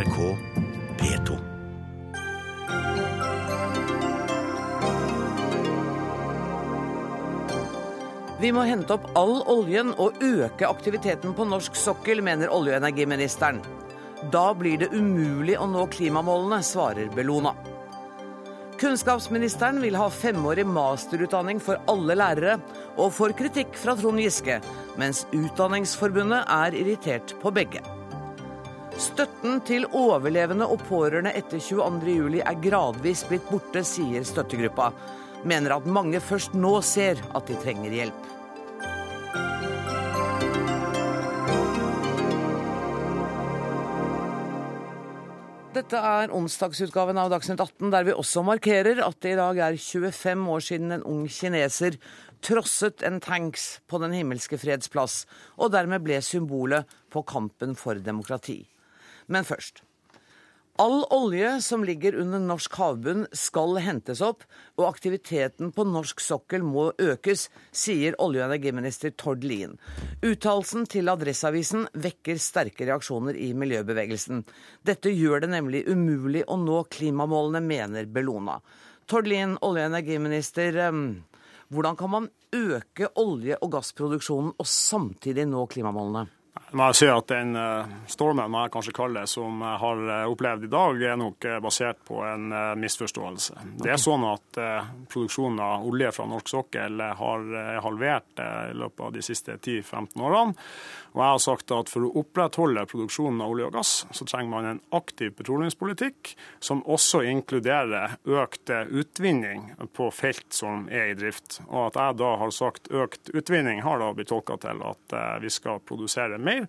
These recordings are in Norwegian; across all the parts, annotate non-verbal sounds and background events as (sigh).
NRK P2. Vi må hente opp all oljen og øke aktiviteten på norsk sokkel, mener olje- og energiministeren. Da blir det umulig å nå klimamålene, svarer Bellona. Kunnskapsministeren vil ha femårig masterutdanning for alle lærere, og får kritikk fra Trond Giske, mens Utdanningsforbundet er irritert på begge. Støtten til overlevende og pårørende etter 22.07 er gradvis blitt borte, sier støttegruppa. Mener at mange først nå ser at de trenger hjelp. Dette er onsdagsutgaven av Dagsnytt 18, der vi også markerer at det i dag er 25 år siden en ung kineser trosset en tanks på Den himmelske freds plass, og dermed ble symbolet på kampen for demokrati. Men først. All olje som ligger under norsk havbunn skal hentes opp, og aktiviteten på norsk sokkel må økes, sier olje- og energiminister Tord Lien. Uttalelsen til Adresseavisen vekker sterke reaksjoner i miljøbevegelsen. Dette gjør det nemlig umulig å nå klimamålene, mener Bellona. Tord Lien, olje- og energiminister. Hvordan kan man øke olje- og gassproduksjonen og samtidig nå klimamålene? Jeg må si at Den stormen må jeg kanskje kalle det, som jeg har opplevd i dag, er nok basert på en misforståelse. Det er sånn at produksjonen av olje fra norsk sokkel har halvert i løpet av de siste 10-15 årene. Og jeg har sagt at For å opprettholde produksjonen av olje og gass, så trenger man en aktiv petroleumspolitikk som også inkluderer økt utvinning på felt som er i drift. Og At jeg da har sagt økt utvinning, har da blitt tolka til at vi skal produsere mer.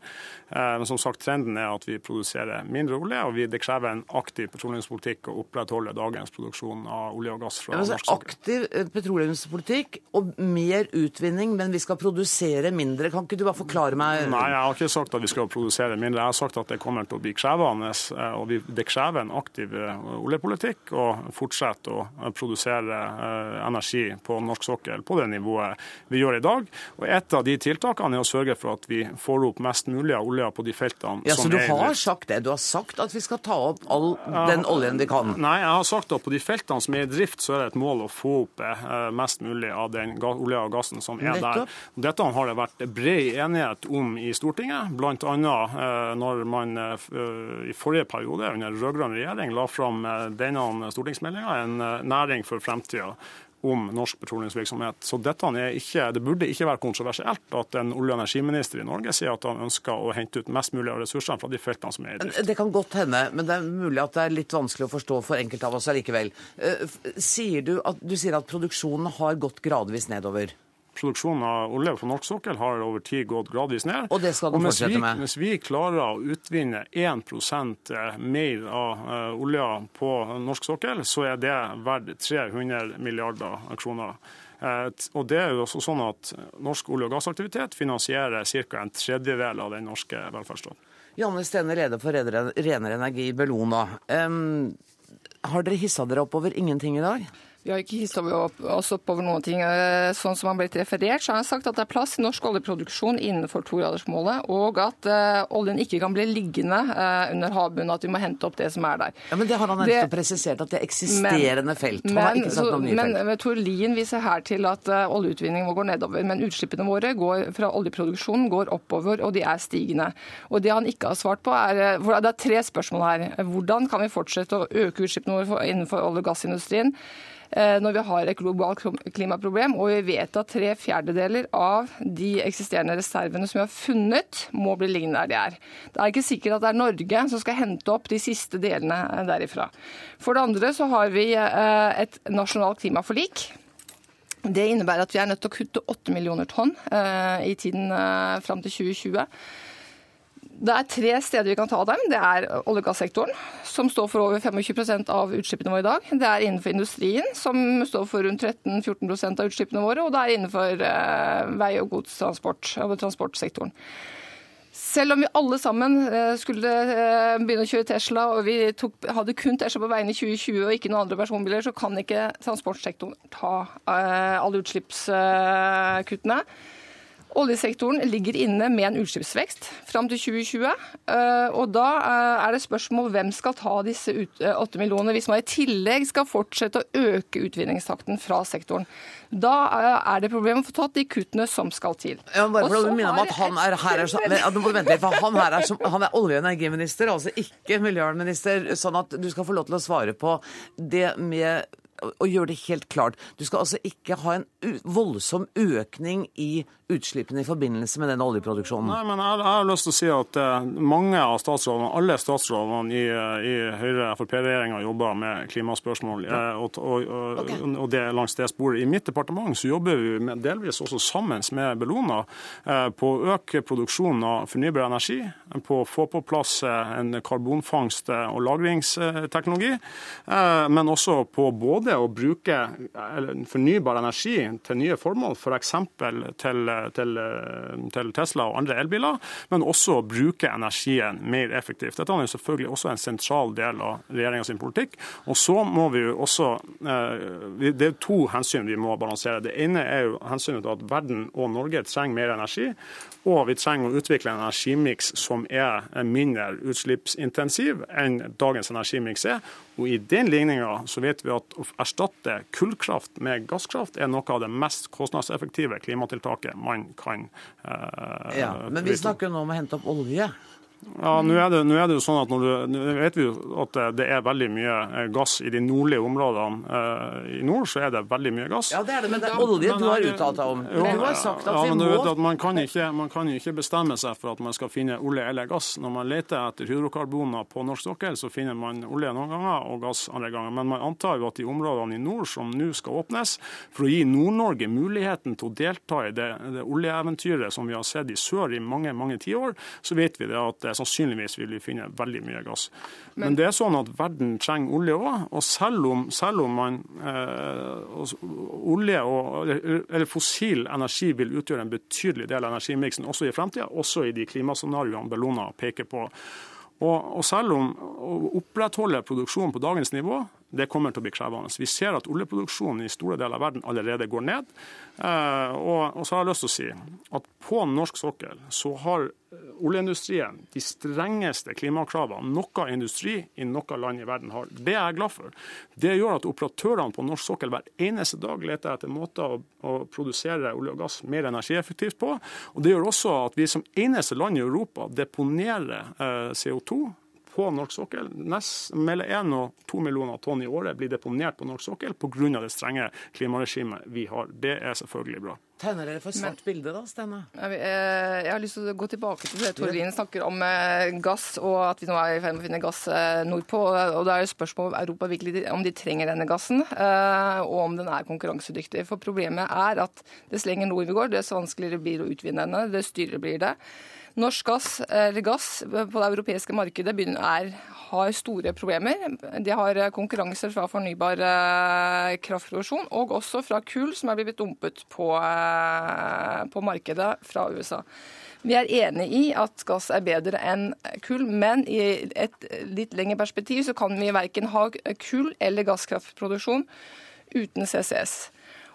Men som sagt, trenden er at vi produserer mindre olje, og det krever en aktiv petroleumspolitikk å opprettholde dagens produksjon av olje og gass fra norsk ja, sokkel. Aktiv petroleumspolitikk og mer utvinning, men vi skal produsere mindre. Kan ikke du bare forklare meg Nei, jeg har ikke sagt at vi skal produsere mindre. Jeg har sagt at det kommer til å bli krevende. og Det krever en aktiv oljepolitikk å fortsette å produsere energi på norsk sokkel på det nivået vi gjør i dag. Og Et av de tiltakene er å sørge for at vi får opp mest mulig av olja på de feltene ja, som Så du er har sagt det? Du har sagt at vi skal ta opp all den oljen vi kan? Nei, jeg har sagt at på de feltene som er i drift, så er det et mål å få opp eh, mest mulig av den olja og gassen som er Nettopp. der. Dette har det vært bred enighet om i Stortinget, bl.a. Eh, når man eh, i forrige periode under rød-grønn regjering la fram eh, denne stortingsmeldinga, En næring for fremtida om norsk petroleumsvirksomhet. Så ikke, Det burde ikke være kontroversielt at en olje- og energiminister i Norge sier at han ønsker å hente ut mest mulig av ressursene fra de feltene som er i drift. Det kan godt hende, men det er mulig at det er litt vanskelig å forstå for enkelte av oss allikevel. Sier du, at, du sier at produksjonen har gått gradvis nedover? Produksjonen av olje på norsk sokkel har over tid gått gradvis ned. Og det skal den fortsette vi, med? Hvis vi klarer å utvinne 1% mer av eh, olja på norsk sokkel, så er det verdt 300 milliarder kroner. Eh, Og det er jo også sånn at Norsk olje- og gassaktivitet finansierer ca. en tredjedel av den norske velferdsstaten. Janne Stene, leder for Renere Energi Bellona. Um, har dere hissa dere opp over ingenting i dag? Vi har ikke hisset oss opp over noen ting. Eh, Sånn som har blitt referert, så har han sagt at det er plass i norsk oljeproduksjon innenfor togradersmålet, og at uh, oljen ikke kan bli liggende uh, under havbunnen, at vi må hente opp det som er der. Ja, men Det har han nettopp presisert, at det er eksisterende felt. Han har Men, ikke sagt noe om nye men felt. Men Tor Lien viser her til at uh, oljeutvinningen må gå nedover, men utslippene våre går, fra oljeproduksjonen går oppover, og de er stigende. Og Det han ikke har svart på er, for Det er tre spørsmål her. Hvordan kan vi fortsette å øke utslippene våre innenfor olje- og gassindustrien? Eh, Når vi har et globalt klimaproblem, og vi vet at tre fjerdedeler av de eksisterende reservene som vi har funnet, må bli liggende der de er. Det er ikke sikkert at det er Norge som skal hente opp de siste delene eh, derifra. For det andre så har vi eh, et nasjonalt klimaforlik. Det innebærer at vi er nødt til å kutte 8 millioner tonn i tiden fram til 2020. Det er tre steder vi kan ta dem. Det er olje- og gassektoren, som står for over 25 av utslippene våre i dag. Det er innenfor industrien, som står for rundt 13-14% av utslippene våre. Og det er innenfor eh, vei- og godstransport, transportsektoren. Selv om vi alle sammen eh, skulle eh, begynne å kjøre Tesla, og vi tok, hadde kun Tesla på veiene i 2020 og ikke noen andre personbiler, så kan ikke transportsektoren ta alle utslippskuttene. Oljesektoren ligger inne med en utslippsvekst fram til 2020. Eh, og Da eh, er det spørsmål hvem skal ta disse 8 eh, millionene, hvis man i tillegg skal fortsette å øke utvinningstakten fra sektoren. Da er det problem å få tatt de kuttene som skal til. Ja, bare for å minne om at Han er er han, her er, som, han er olje- og energiminister, altså ikke miljøvernminister. Sånn at du skal få lov til å svare på det med å gjøre det helt klart. Du skal altså ikke ha en voldsom økning i utslippene i forbindelse med den oljeproduksjonen? Nei, men jeg, jeg har lyst til å si at uh, mange av statsrådene, alle statsrådene i, uh, i Høyre-Frp-regjeringa jobber med klimaspørsmål. Ja. Uh, og, og, og, okay. og, det langs det sporet. I mitt departement så jobber vi med, delvis også sammen med Bellona på å øke produksjonen av fornybar energi, på å få på plass en karbonfangst- og lagringsteknologi, men også på både å bruke fornybar energi til nye formål, f.eks. For til til, til, Tesla og andre elbiler, men også bruke energien mer effektivt. Dette er selvfølgelig også en sentral del av regjeringas politikk. Og så må vi jo også eh, Det er to hensyn vi må balansere. Det ene er jo hensynet til at verden og Norge trenger mer energi. Og vi trenger å utvikle en energimiks som er mindre utslippsintensiv enn dagens energimiks er. Og I den ligninga så vet vi at å erstatte kullkraft med gasskraft er noe av det mest kostnadseffektive klimatiltaket man kan Eh, Ja, Men vi snakker nå om å hente opp olje. Ja, nå er, det, nå er det jo sånn at når du, Nå vet vi jo at det er veldig mye eh, gass i de nordlige områdene. Eh, I nord så er det veldig mye gass. Ja, det er det, men det er olje du har uttalt deg om. Jo, du har sagt at ja, vi men må du vet at man kan, ikke, man kan ikke bestemme seg for at man skal finne olje eller gass. Når man leter etter hydrokarboner på norsk sokkel, så finner man olje noen ganger og gass andre ganger. Men man antar jo at de områdene i nord som nå skal åpnes, for å gi Nord-Norge muligheten til å delta i det, det oljeeventyret som vi har sett i sør i mange mange tiår, så vet vi det at sannsynligvis vil vi finne veldig mye gass. Men, Men det er sånn at verden trenger olje òg. Og selv om, selv om man, eh, olje og, eller fossil energi vil utgjøre en betydelig del av energimiksen også i fremtida, også i de klimascenarioene Bellona peker på. Og, og selv om å opprettholde produksjonen på dagens nivå det kommer til å bli krevende. Vi ser at oljeproduksjonen i store deler av verden allerede går ned. Eh, og, så har jeg lyst til å si at på norsk sokkel så har eh, oljeindustrien de strengeste klimakravene noe industri i noe land i verden har. Det er jeg glad for. Det gjør at operatørene på norsk sokkel hver eneste dag leter etter måter å, å produsere olje og gass mer energieffektivt på. Og Det gjør også at vi som eneste land i Europa deponerer eh, CO2 på norsk sokkel. Nest, mellom 1 og 2 millioner tonn i året blir deponert på norsk sokkel pga. det strenge klimaregimet vi har. Det er selvfølgelig bra. Tegner dere for svart bilde da, Stene? Eh, jeg har lyst til å gå tilbake til det Tord Lien snakker om eh, gass, og at vi nå er i ferd med å finne gass eh, nordpå. og Det er jo spørsmål om Europa virkelig om de trenger denne gassen, og om den er konkurransedyktig. For Problemet er at dess lenger nord vi går, dess vanskeligere blir det å utvinne denne, dess dyrere blir det. Norsk gass, eller gass på det europeiske markedet begynner, er, har store problemer. De har konkurranse fra fornybar eh, kraftproduksjon, og også fra kull, som er blitt dumpet på, eh, på markedet fra USA. Vi er enig i at gass er bedre enn kull, men i et litt lengre perspektiv så kan vi verken ha kull- eller gasskraftproduksjon uten CCS.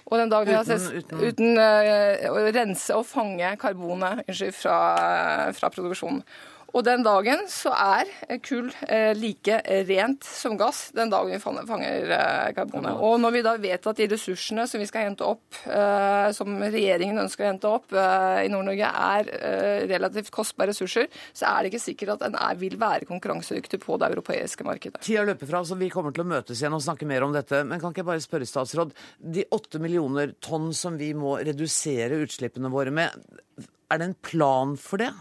Og den dagen uten, vi uten, uten uh, å rense og fange karbonet unnskyld, fra, fra produksjonen. Og den dagen så er kull eh, like rent som gass den dagen vi fanger eh, karbonet. Og når vi da vet at de ressursene som vi skal hente opp, eh, som regjeringen ønsker å hente opp i Nord-Norge, er relativt kostbare ressurser, så er det ikke sikkert at en vil være konkurransedyktig på det europeiske markedet. Tida løper fra, så vi kommer til å møtes igjen og snakke mer om dette. Men kan ikke jeg bare spørre statsråd, de åtte millioner tonn som vi må redusere utslippene våre med, er det en plan for det?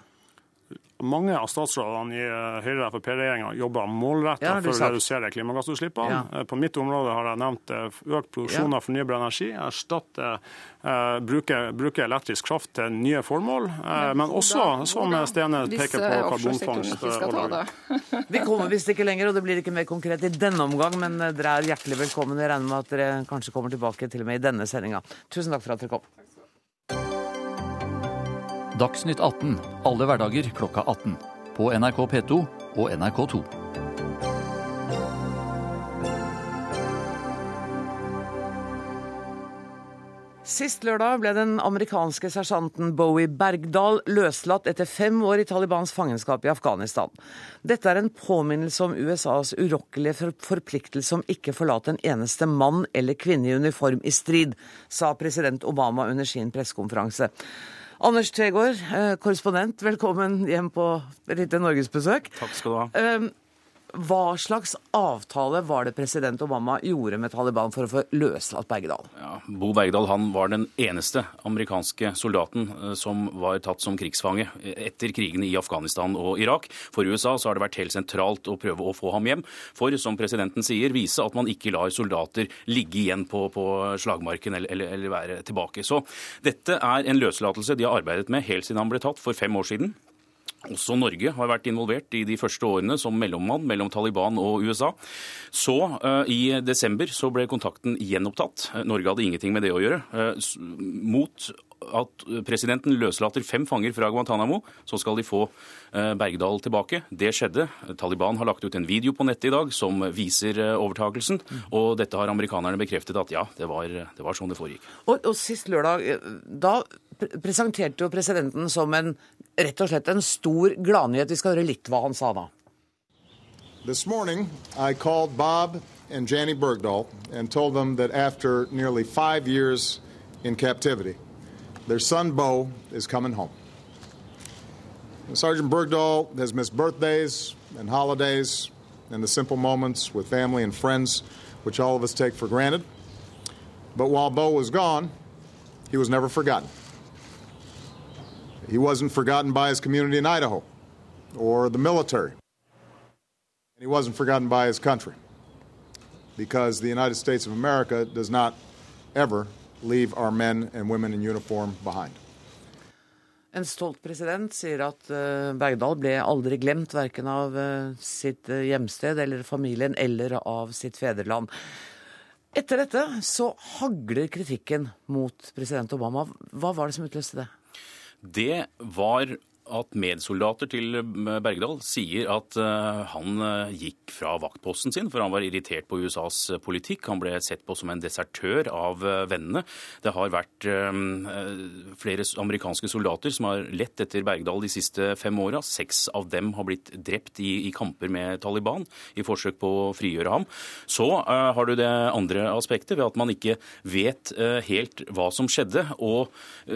Mange av statsrådene i eh, Høyre-Frp-regjeringa jobber målretta ja, for å redusere klimagassutslippene. Ja. Eh, på mitt område har jeg nevnt eh, økt produksjon ja. av fornybar energi, erstatte uh, bruke, bruke, elektrisk kraft til nye formål, uh, men også, som Stene peker på, karbonfangst og lagring. (laughs) Vi kommer visst ikke lenger, og det blir ikke mer konkret i denne omgang, men dere er hjertelig velkommen. Jeg regner med at dere kanskje kommer tilbake til og med i denne sendinga. Tusen takk for at dere kom. Dagsnytt 18 alle hverdager klokka 18. På NRK P2 og NRK2. Sist lørdag ble den amerikanske sersjanten Bowie Bergdal løslatt etter fem år i Talibans fangenskap i Afghanistan. Dette er en påminnelse om USAs urokkelige forpliktelse om ikke forlate en eneste mann eller kvinne i uniform i strid, sa president Obama under sin pressekonferanse. Anders Tvegård, eh, korrespondent, velkommen hjem på et lite norgesbesøk. Takk skal du ha. Hva slags avtale var det president Obama gjorde med Taliban for å få løslatt Bergedal? Ja, Bo Bergedal han var den eneste amerikanske soldaten eh, som var tatt som krigsfange etter krigene i Afghanistan og Irak. For USA så har det vært helt sentralt å prøve å få ham hjem, for som presidenten sier, vise at man ikke lar soldater ligge igjen på, på slagmarken eller, eller, eller være tilbake. Så dette er en løslatelse de har arbeidet med helt siden han ble tatt for fem år siden. Også Norge har vært involvert i de første årene som mellommann mellom Taliban og USA. Så uh, i desember så ble kontakten gjenopptatt. Norge hadde ingenting med det å gjøre. Uh, mot at presidenten løslater fem fanger fra Guantánamo, så skal de få Bergdal tilbake. Det skjedde. Taliban har lagt ut en video på nettet i dag som viser overtakelsen. Og dette har amerikanerne bekreftet at ja, det var, det var sånn det foregikk. Og, og sist lørdag, da presenterte jo presidenten som en rett og slett en stor gladnyhet. Vi skal høre litt hva han sa da. This morning I called Bob and Janny Bergdahl and told them that after nearly five years in captivity, their son Bo is coming home. Sergeant Bergdahl has missed birthdays and holidays and the simple moments with family and friends, which all of us take for granted. But while Bo was gone, he was never forgotten. He wasn't forgotten by his community in Idaho or the military. And he wasn't forgotten by his country because the United States of America does not ever leave our men and women in uniform behind. En stolt president sier at uh, Bergdal ble aldri glemt, verken av uh, sitt uh, hjemsted eller familien eller av sitt fedreland. Etter dette så hagler kritikken mot president Obama. Hva var det som utløste det? Det var at medsoldater til Bergdal sier at eh, han eh, gikk fra vaktposten sin, for han var irritert på USAs politikk. Han ble sett på som en desertør av eh, vennene. Det har vært flere amerikanske soldater som har lett etter Bergdal de siste fem åra. Seks av dem har blitt drept i, kamper med Taliban i forsøk på å frigjøre ham. Så har du det andre aspektet ved at man ikke vet helt hva som skjedde, og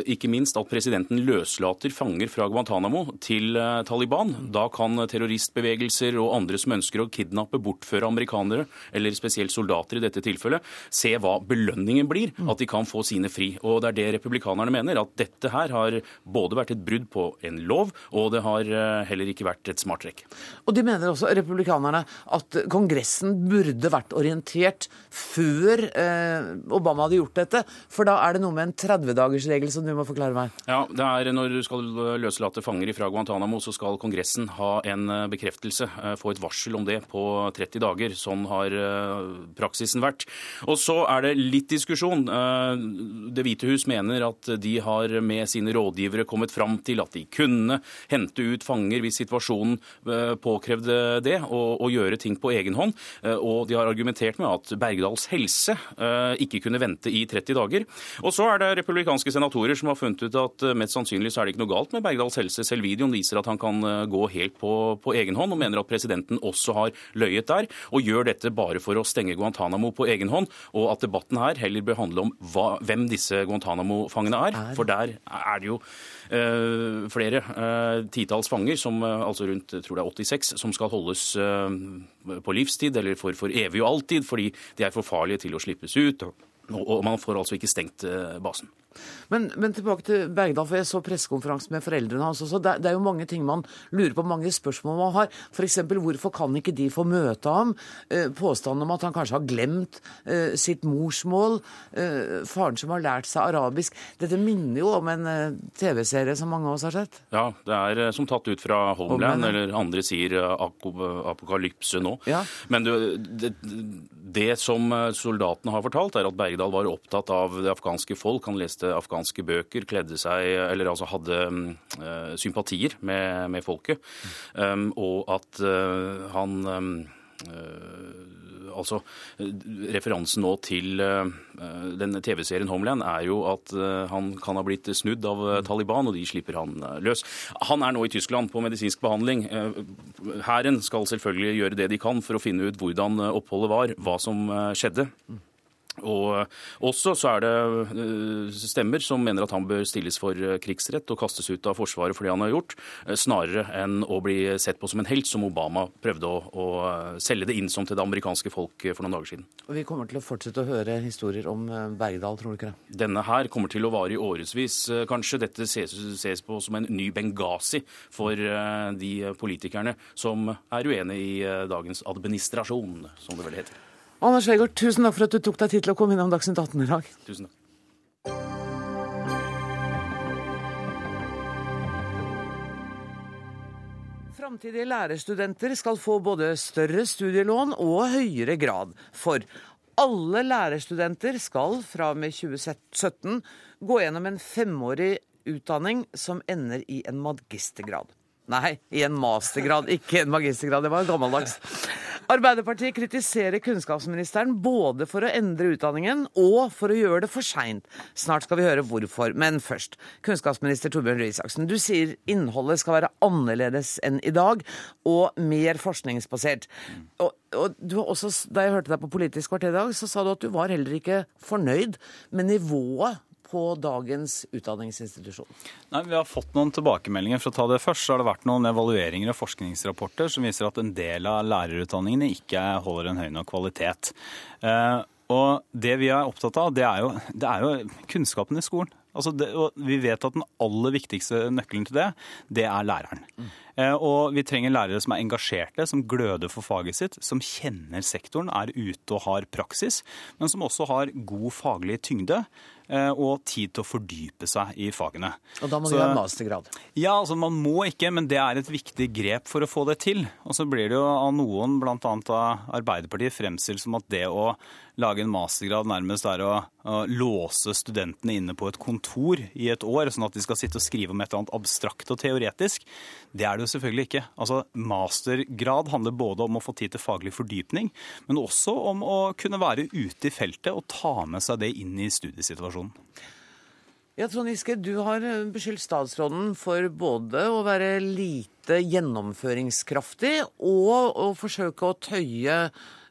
ikke minst at presidenten løslater fanger fra Guantánamo Guantánamo til eh, Taliban. Da kan terroristbevegelser og andre som ønsker å kidnappe, bortføre amerikanere, eller spesielt soldater i dette tilfellet, se hva belønningen blir. At de kan få sine fri. Og det er det republikanerne mener, at dette her har både vært et brudd på en lov, og det har eh, heller ikke vært et smart trekk. Og de mener også, republikanerne, at Kongressen burde vært orientert før eh, Obama hadde gjort dette. For da er det noe med en 30-dagersregel som du må forklare meg. Ja, det er når du skal løslate fanger fra Guantánamo, så skal Kongressen ha en eh, bekreftelse, eh, få et varsel om det på 30 dager. Sånn har eh, praksisen vært. Og så er det litt diskusjon. Det hvite hus mener at de har med sine rådgivere kommet fram til at de kunne hente ut fanger hvis situasjonen påkrevde det, og, og gjøre ting på egen hånd. Og de har argumentert med at Bergdals helse ikke kunne vente i 30 dager. Og så er det republikanske senatorer som har funnet ut at mest sannsynlig så er det ikke noe galt med Bergdals helse Selv videoen viser at han kan eh, gå helt på, på egen hånd, og mener at presidenten også har løyet der, og gjør dette bare for å stenge Guantánamo på egen hånd, og at debatten her heller bør handle om hva, hvem disse Guantánamo-fangene er. For der er det jo uh, flere uh, titalls fanger, som, altså rundt tror det er 86, som skal holdes på livstid eller for, for evig og alltid, fordi de er for farlige til å slippes ut. Og man får altså ikke stengt basen. Men, men, tilbake til Bergdal, for jeg så pressekonferansen med foreldrene hans også. Det, det, er jo mange ting man lurer på, mange spørsmål man har. F.eks. hvorfor kan ikke de få møte ham? Eh, påstanden om at han kanskje har glemt eh, sitt morsmål. Eh, faren som har lært seg arabisk. Dette minner jo om en eh, TV-serie som mange av oss har sett. Ja, det er eh, som tatt ut fra Homeland, Homeland eller andre sier eh, apokalypse nå. Ja. Men du, det, det som soldatene har fortalt, er at Bergdal var opptatt av det afghanske folk. Han leste afghanske bøker, kledde seg Eller altså hadde uh, sympatier med, med folket. Um, og at uh, han um, altså Referansen nå til den TV-serien Homeland er jo at han kan ha blitt snudd av Taliban, og de slipper han løs. Han er nå i Tyskland på medisinsk behandling. Hæren skal selvfølgelig gjøre det de kan for å finne ut hvordan oppholdet var, hva som skjedde. Og også så er det eh, stemmer som mener at han bør stilles for eh, krigsrett og kastes ut av Forsvaret for det han har gjort, eh, snarere enn å bli sett på som en helt, som Obama prøvde å, å selge det inn som til det amerikanske folk for noen dager siden. Og Vi kommer til å fortsette å høre historier om Bergdal, tror du ikke det? Denne her kommer til å vare i årevis, kanskje. Dette ses, ses på som en ny Benghazi for de politikerne som er uenig i dagens administrasjon, som det vel heter. Anders Vegård, tusen takk for at du tok deg tid til å komme innom Dagsnytt 18 i dag. Tusen takk. Framtidige lærerstudenter skal få både større studielån og høyere grad. For alle lærerstudenter skal fra og med 2017 gå gjennom en femårig utdanning som ender i en magistergrad. Nei, i en mastergrad, ikke en magistergrad. Det var gammeldags. Arbeiderpartiet kritiserer kunnskapsministeren både for å endre utdanningen og for å gjøre det for seint. Snart skal vi høre hvorfor. Men først, kunnskapsminister Torbjørn Røe Isaksen. Du sier innholdet skal være annerledes enn i dag, og mer forskningsbasert. Og, og også, da jeg hørte deg på Politisk kvarter i dag, så sa du at du var heller ikke fornøyd med nivået på dagens utdanningsinstitusjon? Nei, Vi har fått noen tilbakemeldinger. For å ta det først, så har det vært noen evalueringer og forskningsrapporter som viser at en del av lærerutdanningene ikke holder en høy nok kvalitet. Eh, og det vi er opptatt av, det er jo, det er jo kunnskapen i skolen. Altså det, vi vet at den aller viktigste nøkkelen til det, det er læreren. Mm. Eh, og vi trenger lærere som er engasjerte, som gløder for faget sitt, som kjenner sektoren, er ute og har praksis, men som også har god faglig tyngde. Eh, og tid til å fordype seg i fagene. Og da må du ha mastergrad? Ja, altså man må ikke, men det er et viktig grep for å få det til. Og så blir det jo av noen, bl.a. av Arbeiderpartiet, fremstilt som at det å lage en mastergrad nærmest er å, å, låse studentene inne på et kontor i et år, sånn at de skal sitte og skrive om et eller annet abstrakt og teoretisk. Det er det jo selvfølgelig ikke. Altså, Mastergrad handler både om å få tid til faglig fordypning, men også om å kunne være ute i feltet og ta med seg det inn i studiesituasjonen. Ja, Trond Giske, du har beskyldt statsråden for både å være lite gjennomføringskraftig og å forsøke å tøye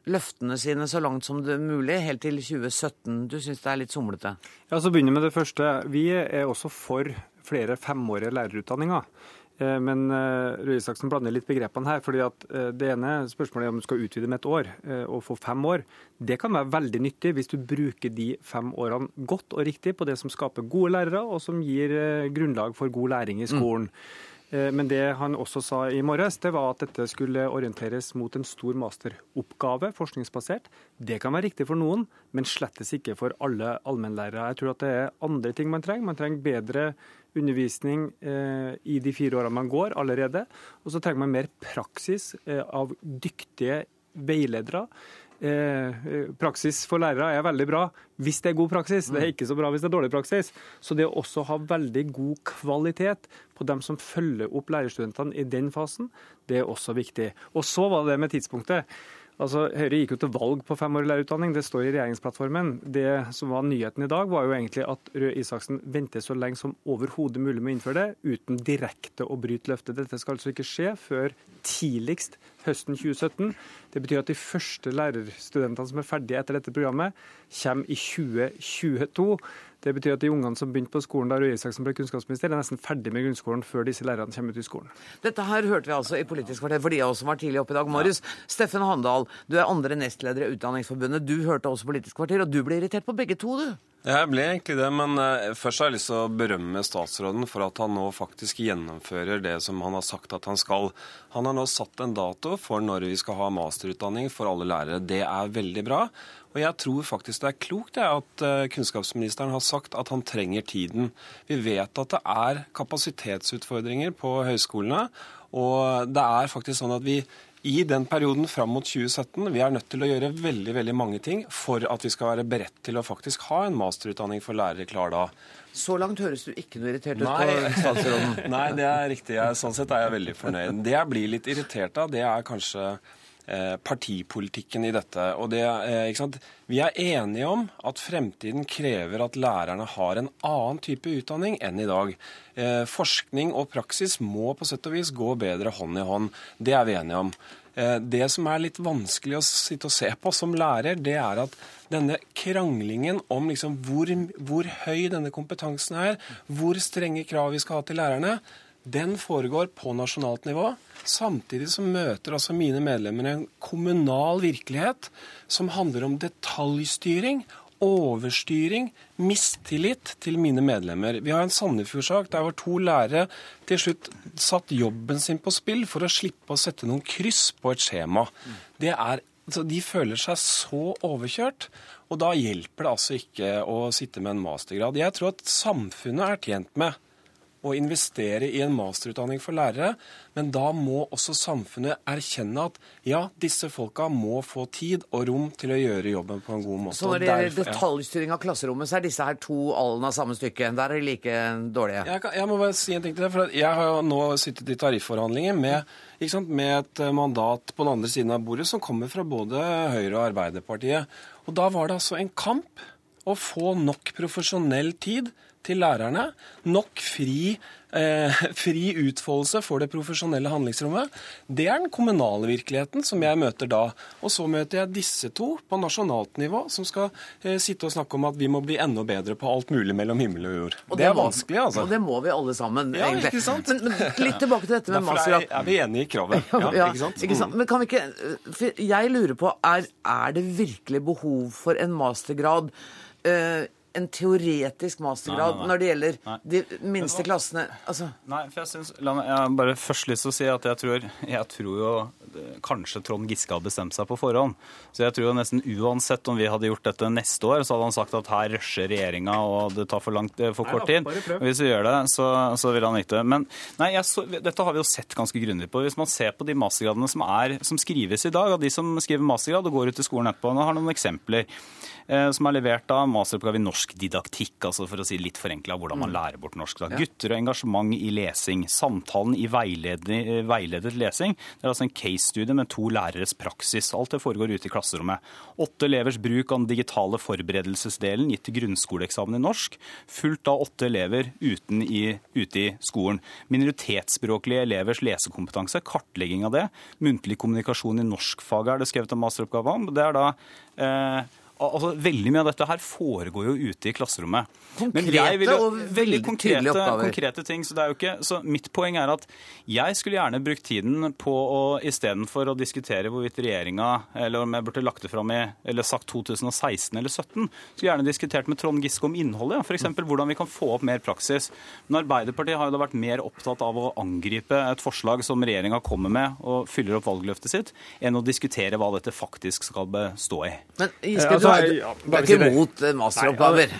løftene sine så langt som det er mulig, helt til 2017. Du syns det er litt somlete? Ja, så begynner med det første. Vi er også for flere femårige lærerutdanninger. Eh, men eh, Røe Isaksen blander litt begrepene her. fordi at eh, Det ene spørsmålet er om du skal utvide med et år og få fem år. Det kan være veldig nyttig hvis du bruker de fem årene godt og riktig på det som skaper gode lærere, og som gir grunnlag for god læring i skolen. Mm. Men det han også sa i morges, det var at dette skulle orienteres mot en stor masteroppgave, forskningsbasert. Det kan være riktig for noen, men slettes ikke for alle allmennlærere. Jeg tror at det er andre ting man trenger. Man trenger bedre undervisning eh, i de fire årene man går allerede. Og så trenger man mer praksis eh, av dyktige veiledere. Eh, praksis for lærere er veldig bra hvis det er god praksis. Det er ikke så bra hvis det er dårlig praksis. Så det å også ha veldig god kvalitet på dem som følger opp lærerstudentene i den fasen, det er også viktig. Og så var det med tidspunktet. Altså, Høyre gikk jo til valg på femårig lærerutdanning, det står i regjeringsplattformen. Det som var nyheten i dag, var jo egentlig at Røe Isaksen venter så lenge som overhodet mulig med å innføre det, uten direkte å bryte løftet. Dette skal altså ikke skje før tidligst høsten 2017. Det betyr at de første lærerstudentene som er ferdige etter dette programmet, kommer i 2022. Det betyr at de ungene som begynte på skolen da Røe Isaksen ble kunnskapsminister, er nesten ferdig med grunnskolen før disse lærerne kommer ut i skolen. Dette her hørte vi altså i Politisk kvarter for de av oss som var tidlig oppe i dag morges. Ja. Steffen Handal, du er andre nestleder i Utdanningsforbundet. Du hørte også Politisk kvarter, og du ble irritert på begge to, du? Jeg ble egentlig det, men uh, først har jeg lyst til å berømme statsråden for at han nå faktisk gjennomfører det som han har sagt at han skal. Han har nå satt en dato for når vi skal ha masterutdanning for alle lærere. Det er veldig bra. Og jeg tror faktisk det er klokt det, at uh, kunnskapsministeren har sagt at han trenger tiden. Vi vet at det er kapasitetsutfordringer på høyskolene. Og det er faktisk sånn at vi i den perioden fram mot 2017 vi er nødt til å gjøre veldig veldig mange ting for at vi skal være beredt til å faktisk ha en masterutdanning for lærere klar da. Så langt høres du ikke noe irritert ut på (laughs) statsråden. Nei, det er riktig. Jeg, sånn sett er jeg veldig fornøyd. Det jeg blir litt irritert av, det er kanskje partipolitikken i dette. Og det, sant? Vi er enige om at fremtiden krever at lærerne har en annen type utdanning enn i dag. Forskning og praksis må på sett og vis gå bedre hånd i hånd. Det er vi enige om. Det som er litt vanskelig å sitte og se på som lærer, det er at denne kranglingen om liksom hvor, hvor høy denne kompetansen er, hvor strenge krav vi skal ha til lærerne, den foregår på nasjonalt nivå. Samtidig så møter altså mine medlemmer en kommunal virkelighet som handler om detaljstyring, overstyring, mistillit til mine medlemmer. Vi har en Sandefjord-sak der hvor to lærere til slutt satt jobben sin på spill for å slippe å sette noen kryss på et skjema. Det er Altså, de føler seg så overkjørt. Og da hjelper det altså ikke å sitte med en mastergrad. Jeg tror at samfunnet er tjent med å investere i en masterutdanning for lærere, men da må også samfunnet erkjenne at ja, disse folka må få tid og rom til å gjøre jobben på en god måte. Så når det gjelder detaljstyring av klasserommet, så er disse her to alen av samme stykke? Der er de like dårlige? Jeg, kan, jeg, må bare si en ting til det. for Jeg har jo nå sittet i tarifforhandlinger med med et eh, mandat på den andre siden av bordet som kommer fra både Høyre og Arbeiderpartiet. Og Da var det altså en kamp å få nok profesjonell tid til lærerne, nok fri eh, (laughs) fri utfoldelse for det profesjonelle handlingsrommet. Det er den kommunale virkeligheten som jeg møter da. Og så møter jeg disse to på nasjonalt nivå, som skal eh, sitte og snakke om at vi må bli enda bedre på alt mulig mellom himmel og jord. Og det, det er må, vanskelig, altså. Og det må vi alle sammen, ja, egentlig. Ikke sant? Men, men litt tilbake til dette med mastergrad. (laughs) Derfor er, er vi enige i kravet. (laughs) Ja, ja, ikke sant? Ikke sant? Mm. Men kan vi ikke For jeg lurer på, er, er det virkelig behov for en mastergrad? Uh, en teoretisk mastergrad nei, nei, nei. når det gjelder de minste klassene? Altså. Nei, for jeg synes, la meg, bare først lyst til å si at jeg tror, jeg tror jo kanskje Trond Giske har bestemt seg på forhånd. Så jeg tror jo nesten uansett om vi hadde gjort dette neste år, så hadde han sagt at her rusher regjeringa og det tar for, langt, eh, for kort tid. Og hvis vi gjør det, så, så vil han ikke. Men nei, så, dette har vi jo sett ganske grundig på. Hvis man ser på de mastergradene som, er, som skrives i dag, av de som skriver mastergrad og går ut i skolen etterpå, nå har noen eksempler. Eh, som er levert av masteroppgave i norsk didaktikk, altså for å si litt forenkla hvordan man mm. lærer bort norsk. Da. Gutter og engasjement i lesing. Samtalen i veiledet, veiledet lesing. Det er altså en case-studie med to læreres praksis. Alt det foregår ute i klasserommet. Åtte elevers bruk av den digitale forberedelsesdelen gitt til grunnskoleeksamen i norsk. Fulgt av åtte elever uten i, ute i skolen. Minoritetsspråklige elevers lesekompetanse, kartlegging av det. Muntlig kommunikasjon i norskfaget er det skrevet en masteroppgave om. Det er da eh, altså, Veldig mye av dette her foregår jo ute i klasserommet. Konkrete vil, og veldig konkrete, konkrete ting. Så, det er jo ikke, så mitt poeng er at jeg skulle gjerne brukt tiden på å istedenfor å diskutere hvorvidt regjeringa eller om jeg burde lagt det fram i eller sagt 2016 eller 2017, skulle gjerne diskutert med Trond Giske om innholdet. Ja. F.eks. hvordan vi kan få opp mer praksis. Men Arbeiderpartiet har jo da vært mer opptatt av å angripe et forslag som regjeringa kommer med og fyller opp valgløftet sitt, enn å diskutere hva dette faktisk skal bestå i. Men Giske, du er, du er ikke imot masteroppgaver?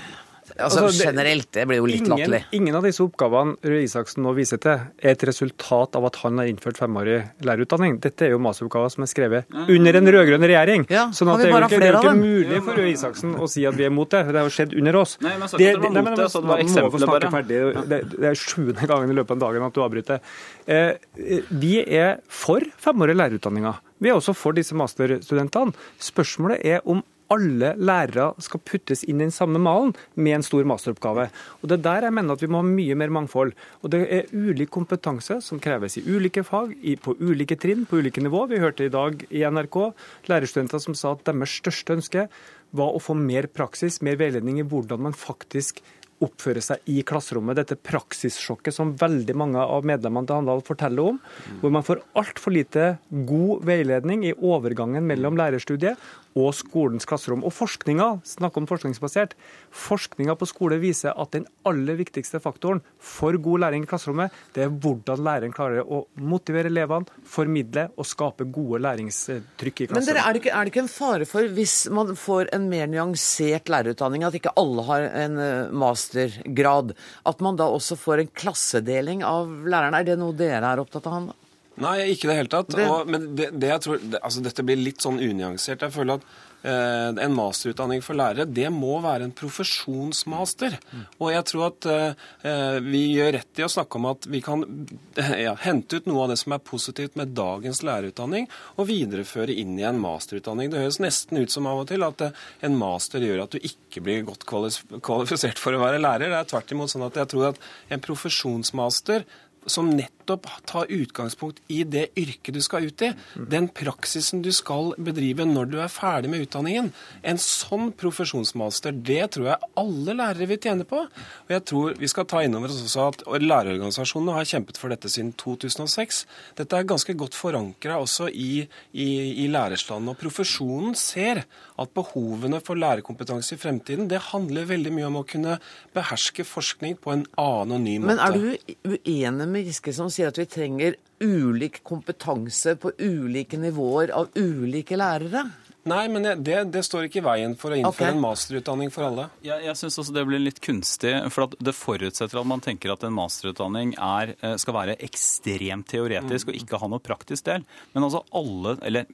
Altså, altså, generelt, det blir jo litt ingen, latterlig. Ingen av disse oppgavene Røe Isaksen nå viser til, er et resultat av at han har innført femårig lærerutdanning. Dette er jo masteroppgaver som er skrevet under en rød-grønn regjering. Ja, sånn at det er jo ikke, det er ikke mulig for Røe Isaksen å si at vi er mot det. Det har jo skjedd under oss. Nei, men det, det, nei, det, så det var eksempelet bare. Ferdig. Det, det er sjuende gangen i løpet av dagen at du avbryter. Eh, vi er for femårige lærerutdanninger. Vi er også for disse masterstudentene. Spørsmålet er om alle lærere skal puttes inn i den samme malen med en stor masteroppgave. Og Det er der jeg mener at vi må ha mye mer mangfold. Og Det er ulik kompetanse som kreves i ulike fag, på ulike trinn, på ulike nivå. Vi hørte i dag i NRK lærerstudenter som sa at deres største ønske var å få mer praksis, mer veiledning i hvordan man faktisk oppføre seg i klasserommet. Dette praksissjokket som veldig mange av medlemmene til Handal forteller om. Hvor man får altfor lite god veiledning i overgangen mellom lærerstudiet og skolens klasserom. Og forskninga, snakk om forskningsbasert, forskninga på skole viser at den aller viktigste faktoren for god læring i klasserommet, det er hvordan læreren klarer å motivere elevene, formidle og skape gode læringstrykk i klasserommet. Men dere, er, det ikke, er det ikke en fare for, hvis man får en mer nyansert lærerutdanning, at ikke alle har en eh, mastergrad, at man da også får en klassedeling av lærerne? Er det noe dere er opptatt av? Nei, ikke i det hele tatt. Og, men det, det jeg tror, det, altså dette blir litt sånn unyansert. Jeg føler at en masterutdanning for lærere, det må være en profesjonsmaster. Og jeg tror at eh, vi gjør rett i å snakke om at vi kan (laughs) ja, hente ut noe av det som er positivt med dagens lærerutdanning, og videreføre inn i en masterutdanning. Det høres nesten ut som av og til at eh, en master gjør at du ikke blir godt kvalifisert for å være lærer. Det er tvert imot sånn at jeg tror at en profesjonsmaster som nettopp tar utgangspunkt i det yrket du skal ut i. Den praksisen du skal bedrive når du er ferdig med utdanningen. En sånn profesjonsmaster, det tror jeg alle lærere vil tjene på. Og jeg tror vi skal ta inn over oss også at lærerorganisasjonene har kjempet for dette siden 2006. Dette er ganske godt forankra også i, i, i lærerstanden. Og profesjonen ser at behovene for lærerkompetanse i fremtiden, det handler veldig mye om å kunne beherske forskning på en ny måte. Men er du uenig med Giske som sier at vi trenger ulik kompetanse på ulike nivåer av ulike lærere? Nei, men det, det står ikke i veien for å innføre okay. en masterutdanning for alle. Jeg, jeg synes også det blir litt kunstig, for at det forutsetter at man tenker at en masterutdanning er, eh, skal være ekstremt teoretisk og ikke ha noe praktisk del. Men altså alle, eller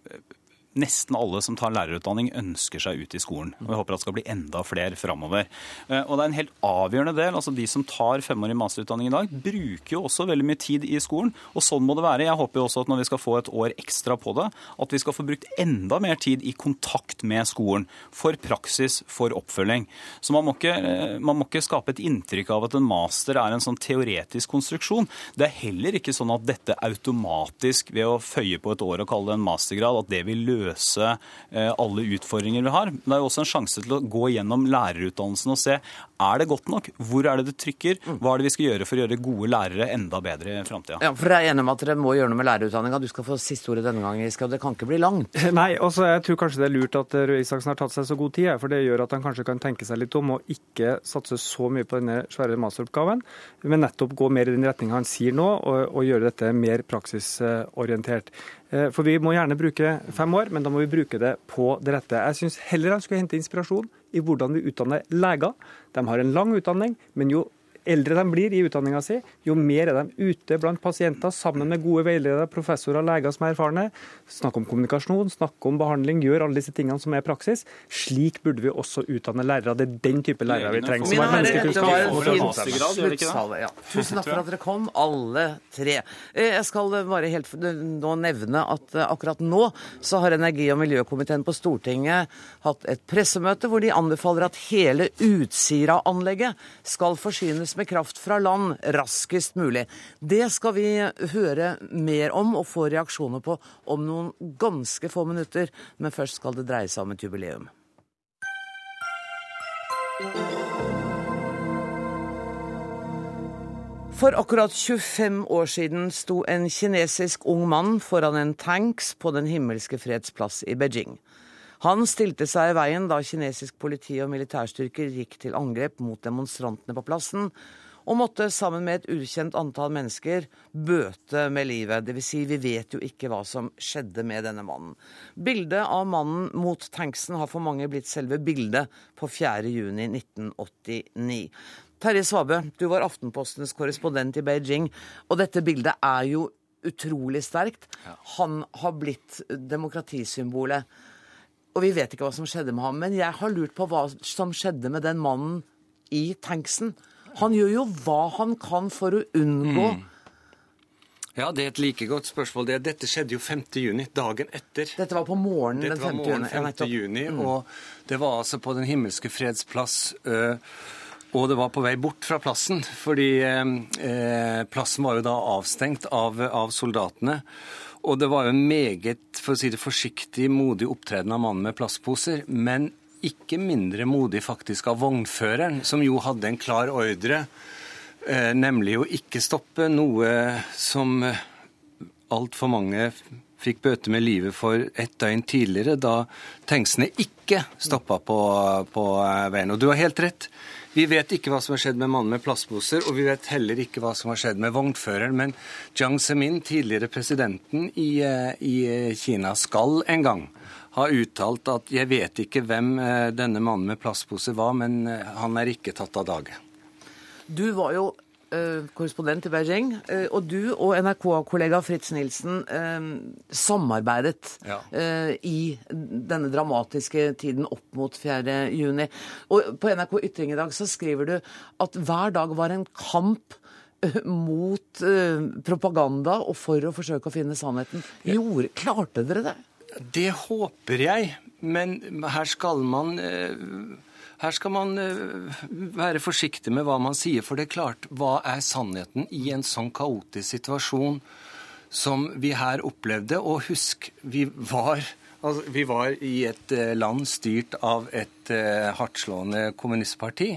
nesten alle som tar lærerutdanning ønsker seg ut i skolen. Og jeg håper at det skal bli enda flere framover. Eh, Og det er en helt avgjørende del. altså De som tar femårig masterutdanning i dag, bruker jo også veldig mye tid i skolen. Og sånn må det være. Jeg håper jo også at når vi skal få et år ekstra på det, at vi skal få brukt enda mer tid i kontakt med skolen. For praksis, for oppfølging. Så man må ikke, eh, man må ikke skape et inntrykk av at en master er en sånn teoretisk konstruksjon. Det er heller ikke sånn at dette automatisk, ved å føye på et år og kalle det en mastergrad, at det vil løse eh, alle utfordringer vi har. Men det er jo også en sjanse til å gå gjennom lærerutdannelsen og se er det godt nok? Hvor er det det trykker? Hva er det vi skal gjøre for å gjøre gode lærere enda bedre i framtida? Ja, for dere er enige om at dere må gjøre noe med lærerutdanninga. Du skal få siste ordet denne gangen, Giske, og det kan ikke bli langt. Nei, altså jeg tror kanskje det er lurt at Røe Isaksen har tatt seg så god tid, for det gjør at han kanskje kan tenke seg litt om og ikke satse så mye på denne svære masteroppgaven, men nettopp gå mer i den retninga han sier nå, og, og gjøre dette mer praksisorientert. Eh, For vi må gjerne bruke fem år, men da må vi bruke det på det rette. Jeg syns heller han skulle hente inspirasjon i hvordan vi utdanner leger. De har en lang utdanning, men jo eldre de blir i utdanninga si, jo mer er de ute blant pasienter sammen med gode veiledere, professorer leger som er erfarne. Snakke om kommunikasjon, snakke om behandling, gjør alle disse tingene som er praksis. Slik burde vi også utdanne lærere. Det er den type lærere vi trenger. som er menneskekunnskap. Ja. Tusen takk for at dere kom, alle tre. Eh, Jeg skal bare helt nå nevne at eh, akkurat nå så har energi- og miljøkomiteen på Stortinget hatt et pressemøte hvor de anbefaler at hele Utsira-anlegget skal forsynes med kraft fra land raskest mulig. Det skal vi høre mer om og få reaksjoner på om noen ganske få minutter, men først skal det dreie seg om et jubileum. For akkurat 25 år siden sto en kinesisk ung mann foran en tanks på Den himmelske freds plass i Beijing. Han stilte seg i veien da kinesisk politi og militærstyrker gikk til angrep mot demonstrantene på plassen, og måtte sammen med et ukjent antall mennesker bøte med livet. Dvs. Si, vi vet jo ikke hva som skjedde med denne mannen. Bildet av mannen mot tanksen har for mange blitt selve bildet på 4. juni 1989. Terje Svabø, du var Aftenpostens korrespondent i Beijing, og dette bildet er jo utrolig sterkt. Han har blitt demokratisymbolet. Og vi vet ikke hva som skjedde med ham, men jeg har lurt på hva som skjedde med den mannen i tanksen. Han gjør jo hva han kan for å unngå Ja, det er et like godt spørsmål. Det, dette skjedde jo 5. juni, dagen etter. Dette var på morgenen den var 5. morgenen juni. 5. nettopp. juni, Mm. og det var altså på Den himmelske freds plass. øh, og det var på vei bort fra plassen, fordi eh, plassen var jo da avstengt av, av soldatene. Og det var jo en meget, for å si det forsiktig, modig opptreden av mannen med plastposer. Men ikke mindre modig faktisk av vognføreren, som jo hadde en klar ordre, eh, nemlig å ikke stoppe noe som eh, altfor mange fikk bøte med livet for et døgn tidligere, da tanksene ikke stoppa på, på eh, veien. Og du har helt rett. Vi vet ikke hva som har skjedd med mannen med plastposer, og vi vet heller ikke hva som har skjedd med vognføreren. Men Jiang Zemin, tidligere presidenten i, eh, i Kina, skal en gang ha uttalt at 'jeg vet ikke hvem eh, denne mannen med plastpose var, men eh, han er ikke tatt av dage'. Du var jo korrespondent i Beijing. Eh, og du og NRK-kollega Fritz Nilsen eh, samarbeidet Ja. eh, i denne dramatiske tiden opp mot 4. juni. Og på NRK Ytring i dag så skriver du at hver dag var en kamp eh, mot eh, propaganda og for å forsøke å finne sannheten. Gjorde, klarte dere det? Det håper jeg, men her skal man eh, her skal man eh, være forsiktig med hva man sier, for det er klart, hva er sannheten i en sånn kaotisk situasjon som vi her opplevde? Og husk, vi var, altså, vi var i et eh, land styrt av et eh, hardtslående kommunistparti,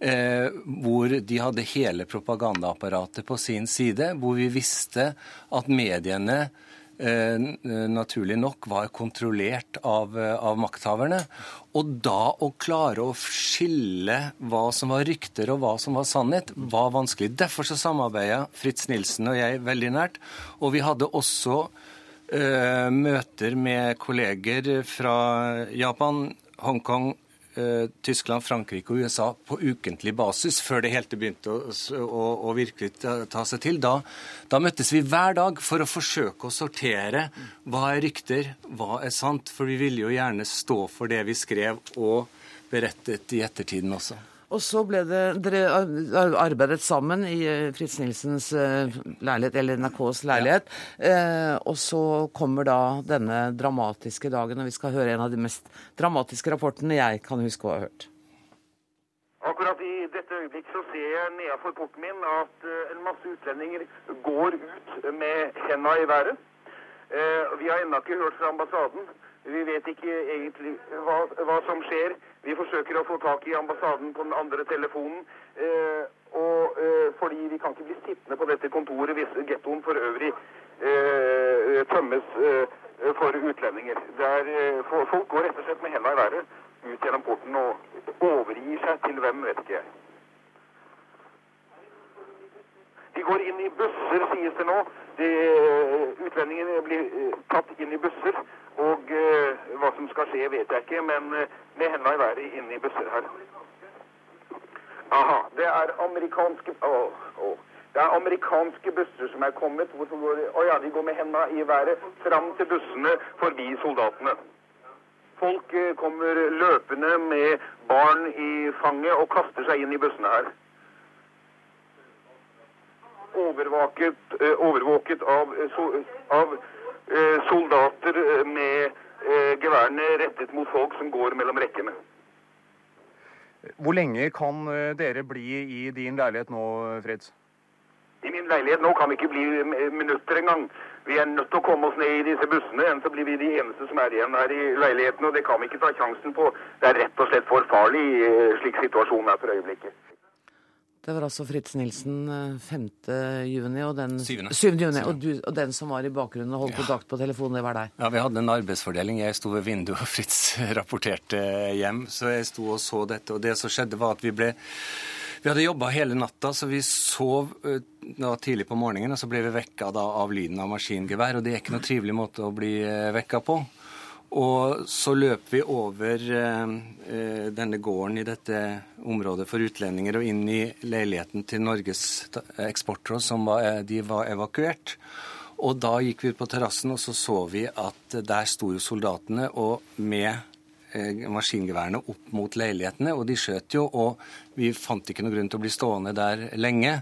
eh, hvor de hadde hele propagandaapparatet på sin side, hvor vi visste at mediene naturlig nok var kontrollert av, eh, av makthaverne. Og da å klare å skille hva som var rykter og hva som var sannhet, var vanskelig. Derfor så samarbeida Fritz Nilsen og jeg veldig nært. Og vi hadde også eh, møter med kolleger fra Japan, Hongkong, eh, Tyskland, Frankrike og USA på ukentlig basis før det hele begynte å, å, å virkelig ta, ta seg til. Da, da møttes vi hver dag for å forsøke å sortere hva er rykter, hva er sant. For vi ville jo gjerne stå for det vi skrev og berettet i ettertiden også. Og så ble det Dere arbeidet sammen i eh, Fritz Nilsens eh, leilighet, eller NRKs leilighet. Eh, og så kommer da denne dramatiske dagen, og vi skal høre en av de mest dramatiske rapportene jeg kan huske å ha hørt. Akkurat i dette øyeblikk så ser jeg nedenfor porten min at en masse utlendinger går ut med henda i været. Eh, Vi har ennå ikke hørt fra ambassaden. Vi vet ikke egentlig hva, hva som skjer. Vi forsøker å få tak i ambassaden på den andre telefonen. eh, Og eh, fordi vi kan ikke bli sittende på dette kontoret hvis gettoen for øvrig eh, tømmes eh, for utlendinger. Der, eh, fo- folk går rett og slett med hendene i været ut gjennom porten og overgir seg til hvem, vet ikke jeg. De går inn i busser, sies det nå. De, utlendingene blir eh, tatt inn i busser. Og eh, hva som skal skje, vet jeg ikke, men eh, med henda i været inn i busser her. Aha, det er amerikanske Å, å. Det er amerikanske busser som er kommet. Å ja, de går med henda i været fram til bussene forbi soldatene. Folk eh, kommer løpende med barn i fanget og kaster seg inn i bussene her. Overvaket, eh, overvåket av, eh, av eh, soldater med geværene rettet mot folk som går mellom rekkene. Hvor lenge kan dere bli i din leilighet nå, Fritz? I min leilighet nå kan vi ikke bli minutter engang. Vi er nødt til å komme oss ned i disse bussene, ellers så blir vi de eneste som er igjen her i leiligheten. Og det kan vi ikke ta sjansen på. Det er rett og slett for farlig slik situasjonen er for øyeblikket. Det var altså Fritz Nilsen eh, 5. juni, og den, 7. 7. juni, og, du, og den som var i bakgrunnen og holdt kontakt på telefonen, det var deg. Ja, Vi hadde en arbeidsfordeling. Jeg sto ved vinduet, og Fritz (laughs) rapporterte hjem. Så jeg sto og så dette. Og det som skjedde, var at vi ble Vi hadde jobba hele natta, så vi sov eh, tidlig på morgenen. Og så ble vi vekka av lyden av maskingevær, og det er ikke noe trivelig måte å bli eh, vekka på. Og så løp vi over eh, eh, denne gården i dette området for utlendinger og inn i leiligheten til Norges ta- eksportråd, som var, eh, de var evakuert. Og da gikk vi ut på terrassen, og så så vi at der sto jo soldatene og med eh, maskingeværene opp mot leilighetene, og de skjøt jo, og vi fant ikke noe grunn til å bli stående der lenge.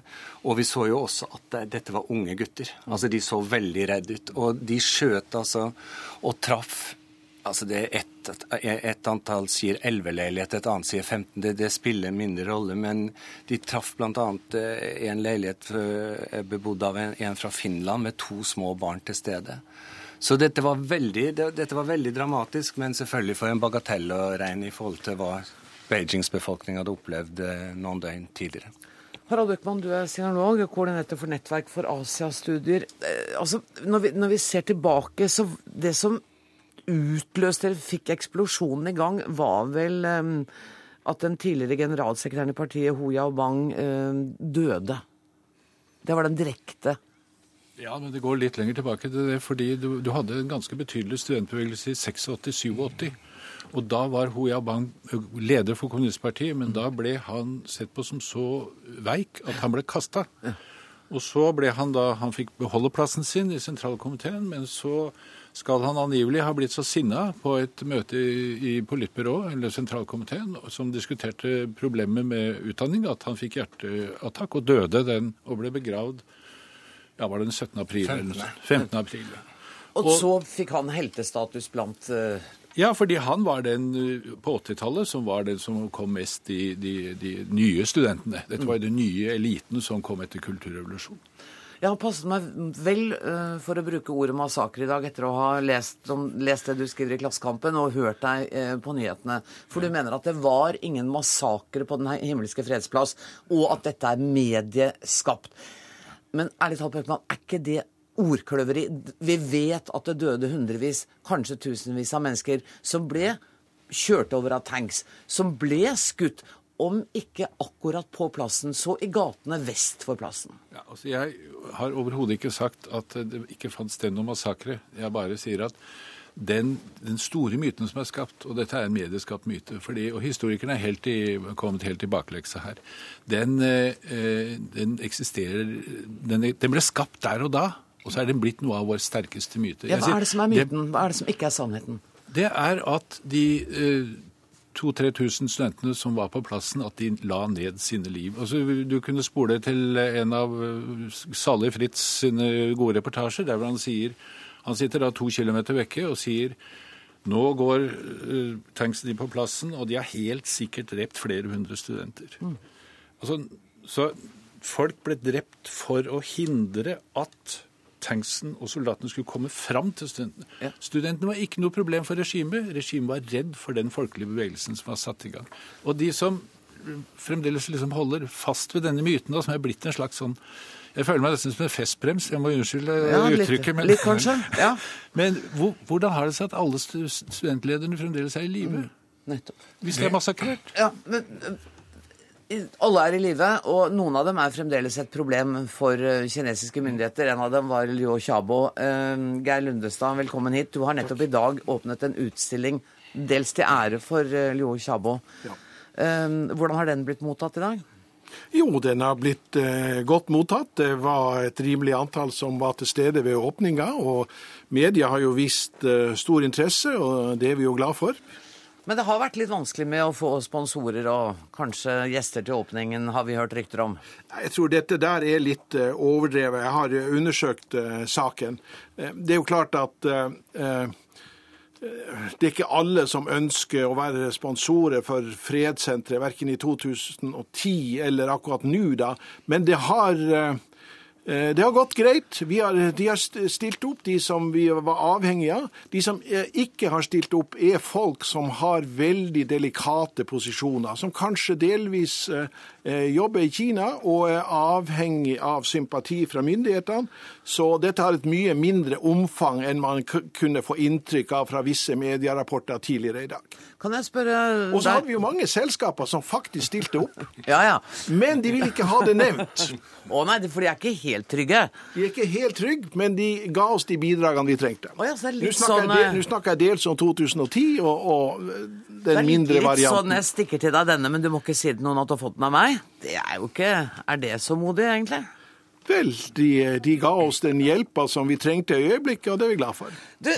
Og vi så jo også at det- dette var unge gutter. Altså, de så veldig redde ut. Og de skjøt altså, og traff Altså det er ett et, antall sier 11 leiligheter, et annet sier 15. Det, det spiller mindre rolle. Men de traff bl.a. en leilighet eh, bebodd av en, en fra Finland med to små barn til stede. Så dette var, veldig, det, dette var veldig dramatisk, men selvfølgelig for en bagatell å regne i forhold til hva Beijings befolkning hadde opplevd eh, noen døgn tidligere. Harald Økman, du er sinolog, koordinator for Nettverk for Asiastudier. Eh, altså, når når vi ser tilbake, så det som utløste eller fikk eksplosjonen i gang, var vel eh, at den tidligere generalsekretæren i partiet, Ho Yaobang, eh, døde. Det var den direkte Ja, men det går litt lenger tilbake til det, fordi du, du hadde en ganske betydelig studentbevegelse i 86-87. Og da var Hu Yabang leder for kommunistpartiet, men da ble han sett på som så veik at han ble kasta. Og så ble han da Han fikk beholde plassen sin i sentralkomiteen, men så skal han angivelig ha blitt så sinna på et møte i, politbyrå, politbyrået, eller sentralkomiteen, som diskuterte problemet med utdanning, at han fikk hjerteattakk og døde den og ble begravd ja, var det den 17. april? 15. 15. april. Og, og så fikk han heltestatus blant uh... Ja, fordi han var den på 80-tallet som var den som kom mest de, de, de nye studentene. Dette var den nye eliten som kom etter kulturrevolusjonen. Jeg har passet meg vel uh, for å bruke ordet massakre i dag etter å ha lest, om, lest, det du skriver i Klassekampen og hørt deg uh, på nyhetene. For du mener at det var ingen massakre på Den himmelske fredsplass, og at dette er medieskapt. Men ærlig talt, Bøckmann, er ikke det ordkløveri? Vi vet at det døde hundrevis, kanskje tusenvis av mennesker som ble kjørt over av tanks, som ble skutt. Om ikke akkurat på plassen, så i gatene vest for plassen. Ja, altså jeg har overhodet ikke sagt at det ikke fant sted noen massakre. Jeg bare sier at den, den, store myten som er skapt, og dette er en medieskapt myte, fordi, og historikerne er helt i, kommet helt i bakleksa her, den, eh, den eksisterer den, den, ble skapt der og da, og så er den blitt noe av vår sterkeste myte. Ja, hva er det som er myten? Hva er det som ikke er sannheten? Det er at de eh, 2000-3000 studentene som var på plassen, at de la ned sine liv. Altså, du kunne spole til en av Sally Salig Fritz sine gode reportasjer, der han sier han sitter da to kilometer vekke og sier nå går uh, tanksen på plassen, og de har helt sikkert drept flere hundre studenter. Mm. Altså, så folk ble drept for å hindre at tanksen og soldatene skulle komme fram til studentene. Ja. Studentene var ikke noe problem for regimet. Regimet var redd for den folkelige bevegelsen som var satt i gang. Og de som fremdeles liksom holder fast ved denne myten, da, som er blitt en slags sånn jeg føler meg nesten som en festbrems. Jeg må unnskylde ja, uttrykket. Men, litt kanskje, (laughs) ja. men hvor, hvordan har det seg at alle studentlederne fremdeles er i live? Mm, nettopp. Hvis de er massakrert? Ja, men eh, alle er i live, og noen av dem er fremdeles et problem for eh, kinesiske myndigheter. En av dem var Liu Xiaobo. Uh, Geir Lundestad, velkommen hit. Du har nettopp i dag åpnet en utstilling dels til ære for uh, Liu Xiaobo. Ja. Hvordan har den blitt mottatt i dag? Jo, den har blitt eh, godt mottatt. Det var et rimelig antall som var til stede ved åpninga. Og media har jo vist eh, stor interesse, og det er vi jo glad for. Men det har vært litt vanskelig med å få sponsorer og kanskje gjester til åpningen, har vi hørt rykter om? Jeg tror dette der er litt eh, overdrevet. Jeg har undersøkt uh, saken. Det er jo klart at det er ikke alle som ønsker å være sponsorer for Fredssenteret, verken i 2010 eller akkurat nå, da. Men det har eh, Eh, det har gått greit. Har, de har stilt opp, de som vi var avhengige av. De som eh, ikke har stilt opp, er folk som har veldig delikate posisjoner. Som kanskje delvis eh, jobber i Kina og er avhengig av sympati fra myndighetene. Så dette har et mye mindre omfang enn man kunne få inntrykk av fra visse medierapporter tidligere i dag. Kan jeg spørre Og så hadde vi jo mange selskaper som faktisk stilte opp. (laughs) ja, ja. Men de ville ikke ha det nevnt. (laughs) Å nei, for de er ikke helt trygge? De er ikke helt trygge, men de ga oss de bidragene vi trengte. Oh, ja, Nå snakker, sånn, jeg, snakker jeg dels om 2010 og, og den mindre varianten. Det er litt sånn jeg stikker til deg denne, men du må ikke si til noen at du har fått den av meg. Det er jo ikke Er det så modig, egentlig? Vel, de, de, ga oss den hjelpa som vi trengte i øyeblikket, og det er vi glad for. Du,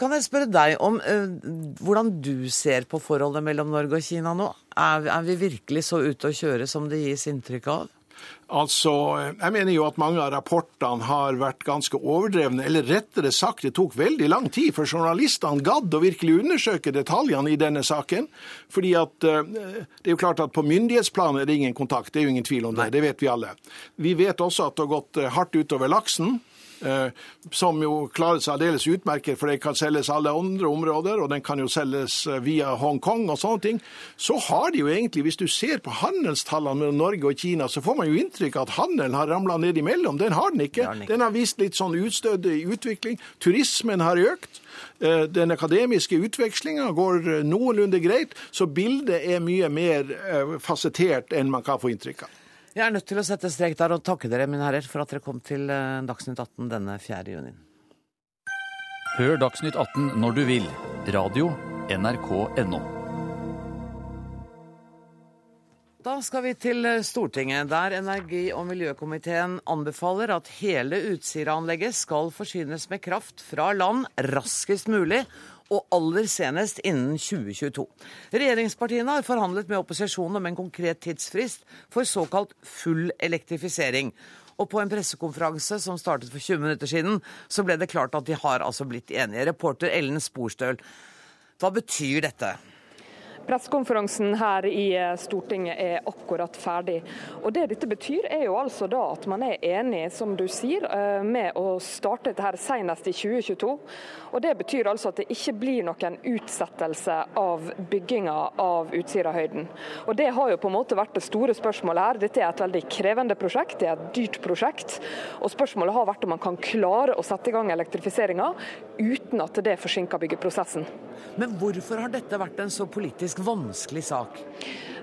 kan jeg spørre deg om uh, hvordan du ser på forholdet mellom Norge og Kina nå? Er, er vi virkelig så ute å kjøre som det gis inntrykk av? Altså, Jeg mener jo at mange av rapportene har vært ganske overdrevne. Eller rettere sagt, det tok veldig lang tid for journalistene gadd å virkelig undersøke detaljene i denne saken. Fordi at eh, Det er jo klart at på myndighetsplan er det ingen kontakt, det er jo ingen tvil om det. Det vet vi alle. Vi vet også at det har gått eh, hardt utover laksen. Eh, som jo klarer seg aldeles utmerket, for det kan selges alle andre områder, og den kan jo selges eh, via Hongkong og sånne ting. Så har de jo egentlig, hvis du ser på handelstallene mellom Norge og Kina, så får man jo inntrykk av at handelen har ramla ned imellom. Den har den ikke. Den har vist litt sånn utstødig utvikling. Turismen har økt. Eh, den akademiske utvekslinga går noenlunde greit, så bildet er mye mer fasettert enn man kan få inntrykk av. Jeg er nødt til å sette strek der og takke dere, mine herrer, for at dere kom til eh, Dagsnytt 18 denne 4. juni. Hør Dagsnytt 18 når du vil. Radio NRK.no. Da skal vi til eh, Stortinget, der energi- og miljøkomiteen anbefaler at hele Utsira-anlegget skal forsynes med kraft fra land raskest mulig, og aller senest innen 2022. Regjeringspartiene har forhandlet med opposisjonen om en konkret tidsfrist for såkalt full elektrifisering. Og på en pressekonferanse som startet for 20 minutter siden, så ble det klart at de har altså blitt enige. Reporter Ellen Sporstøl, hva betyr dette? Pressekonferansen her i eh, Stortinget er akkurat ferdig. Og Det dette betyr, er jo altså da at man er enig, som du sier, eh, med å starte dette her senest i 2022. Og Det betyr altså at det ikke blir noen utsettelse av bygginga av Utsirahøyden. Og Det har jo på en måte vært det store spørsmålet her. Dette er et veldig krevende prosjekt, det er et dyrt prosjekt. Og Spørsmålet har vært om man kan klare å sette i gang elektrifiseringa uten at det forsinker byggeprosessen. Men hvorfor har dette vært en så politisk vanskelig sak?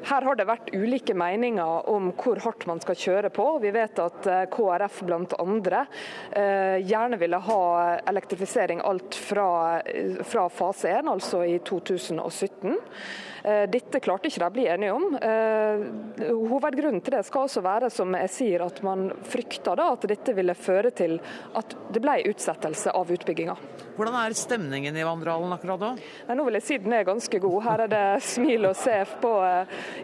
Her har det vært ulike meninger om hvor hardt man skal kjøre på. Vi vet at eh, KrF bl.a. Eh, gjerne ville ha elektrifisering alt fra, eh, fra fase 1, altså i 2017. Dette klarte ikke de å bli enige om. Hovedgrunnen til det skal også være som jeg sier, at man frykter da, at dette ville føre til at det ble utsettelse av utbygginga. Hvordan er stemningen i Vandrehallen akkurat da? Nå vil jeg si den er ganske god. Her er det smil og se på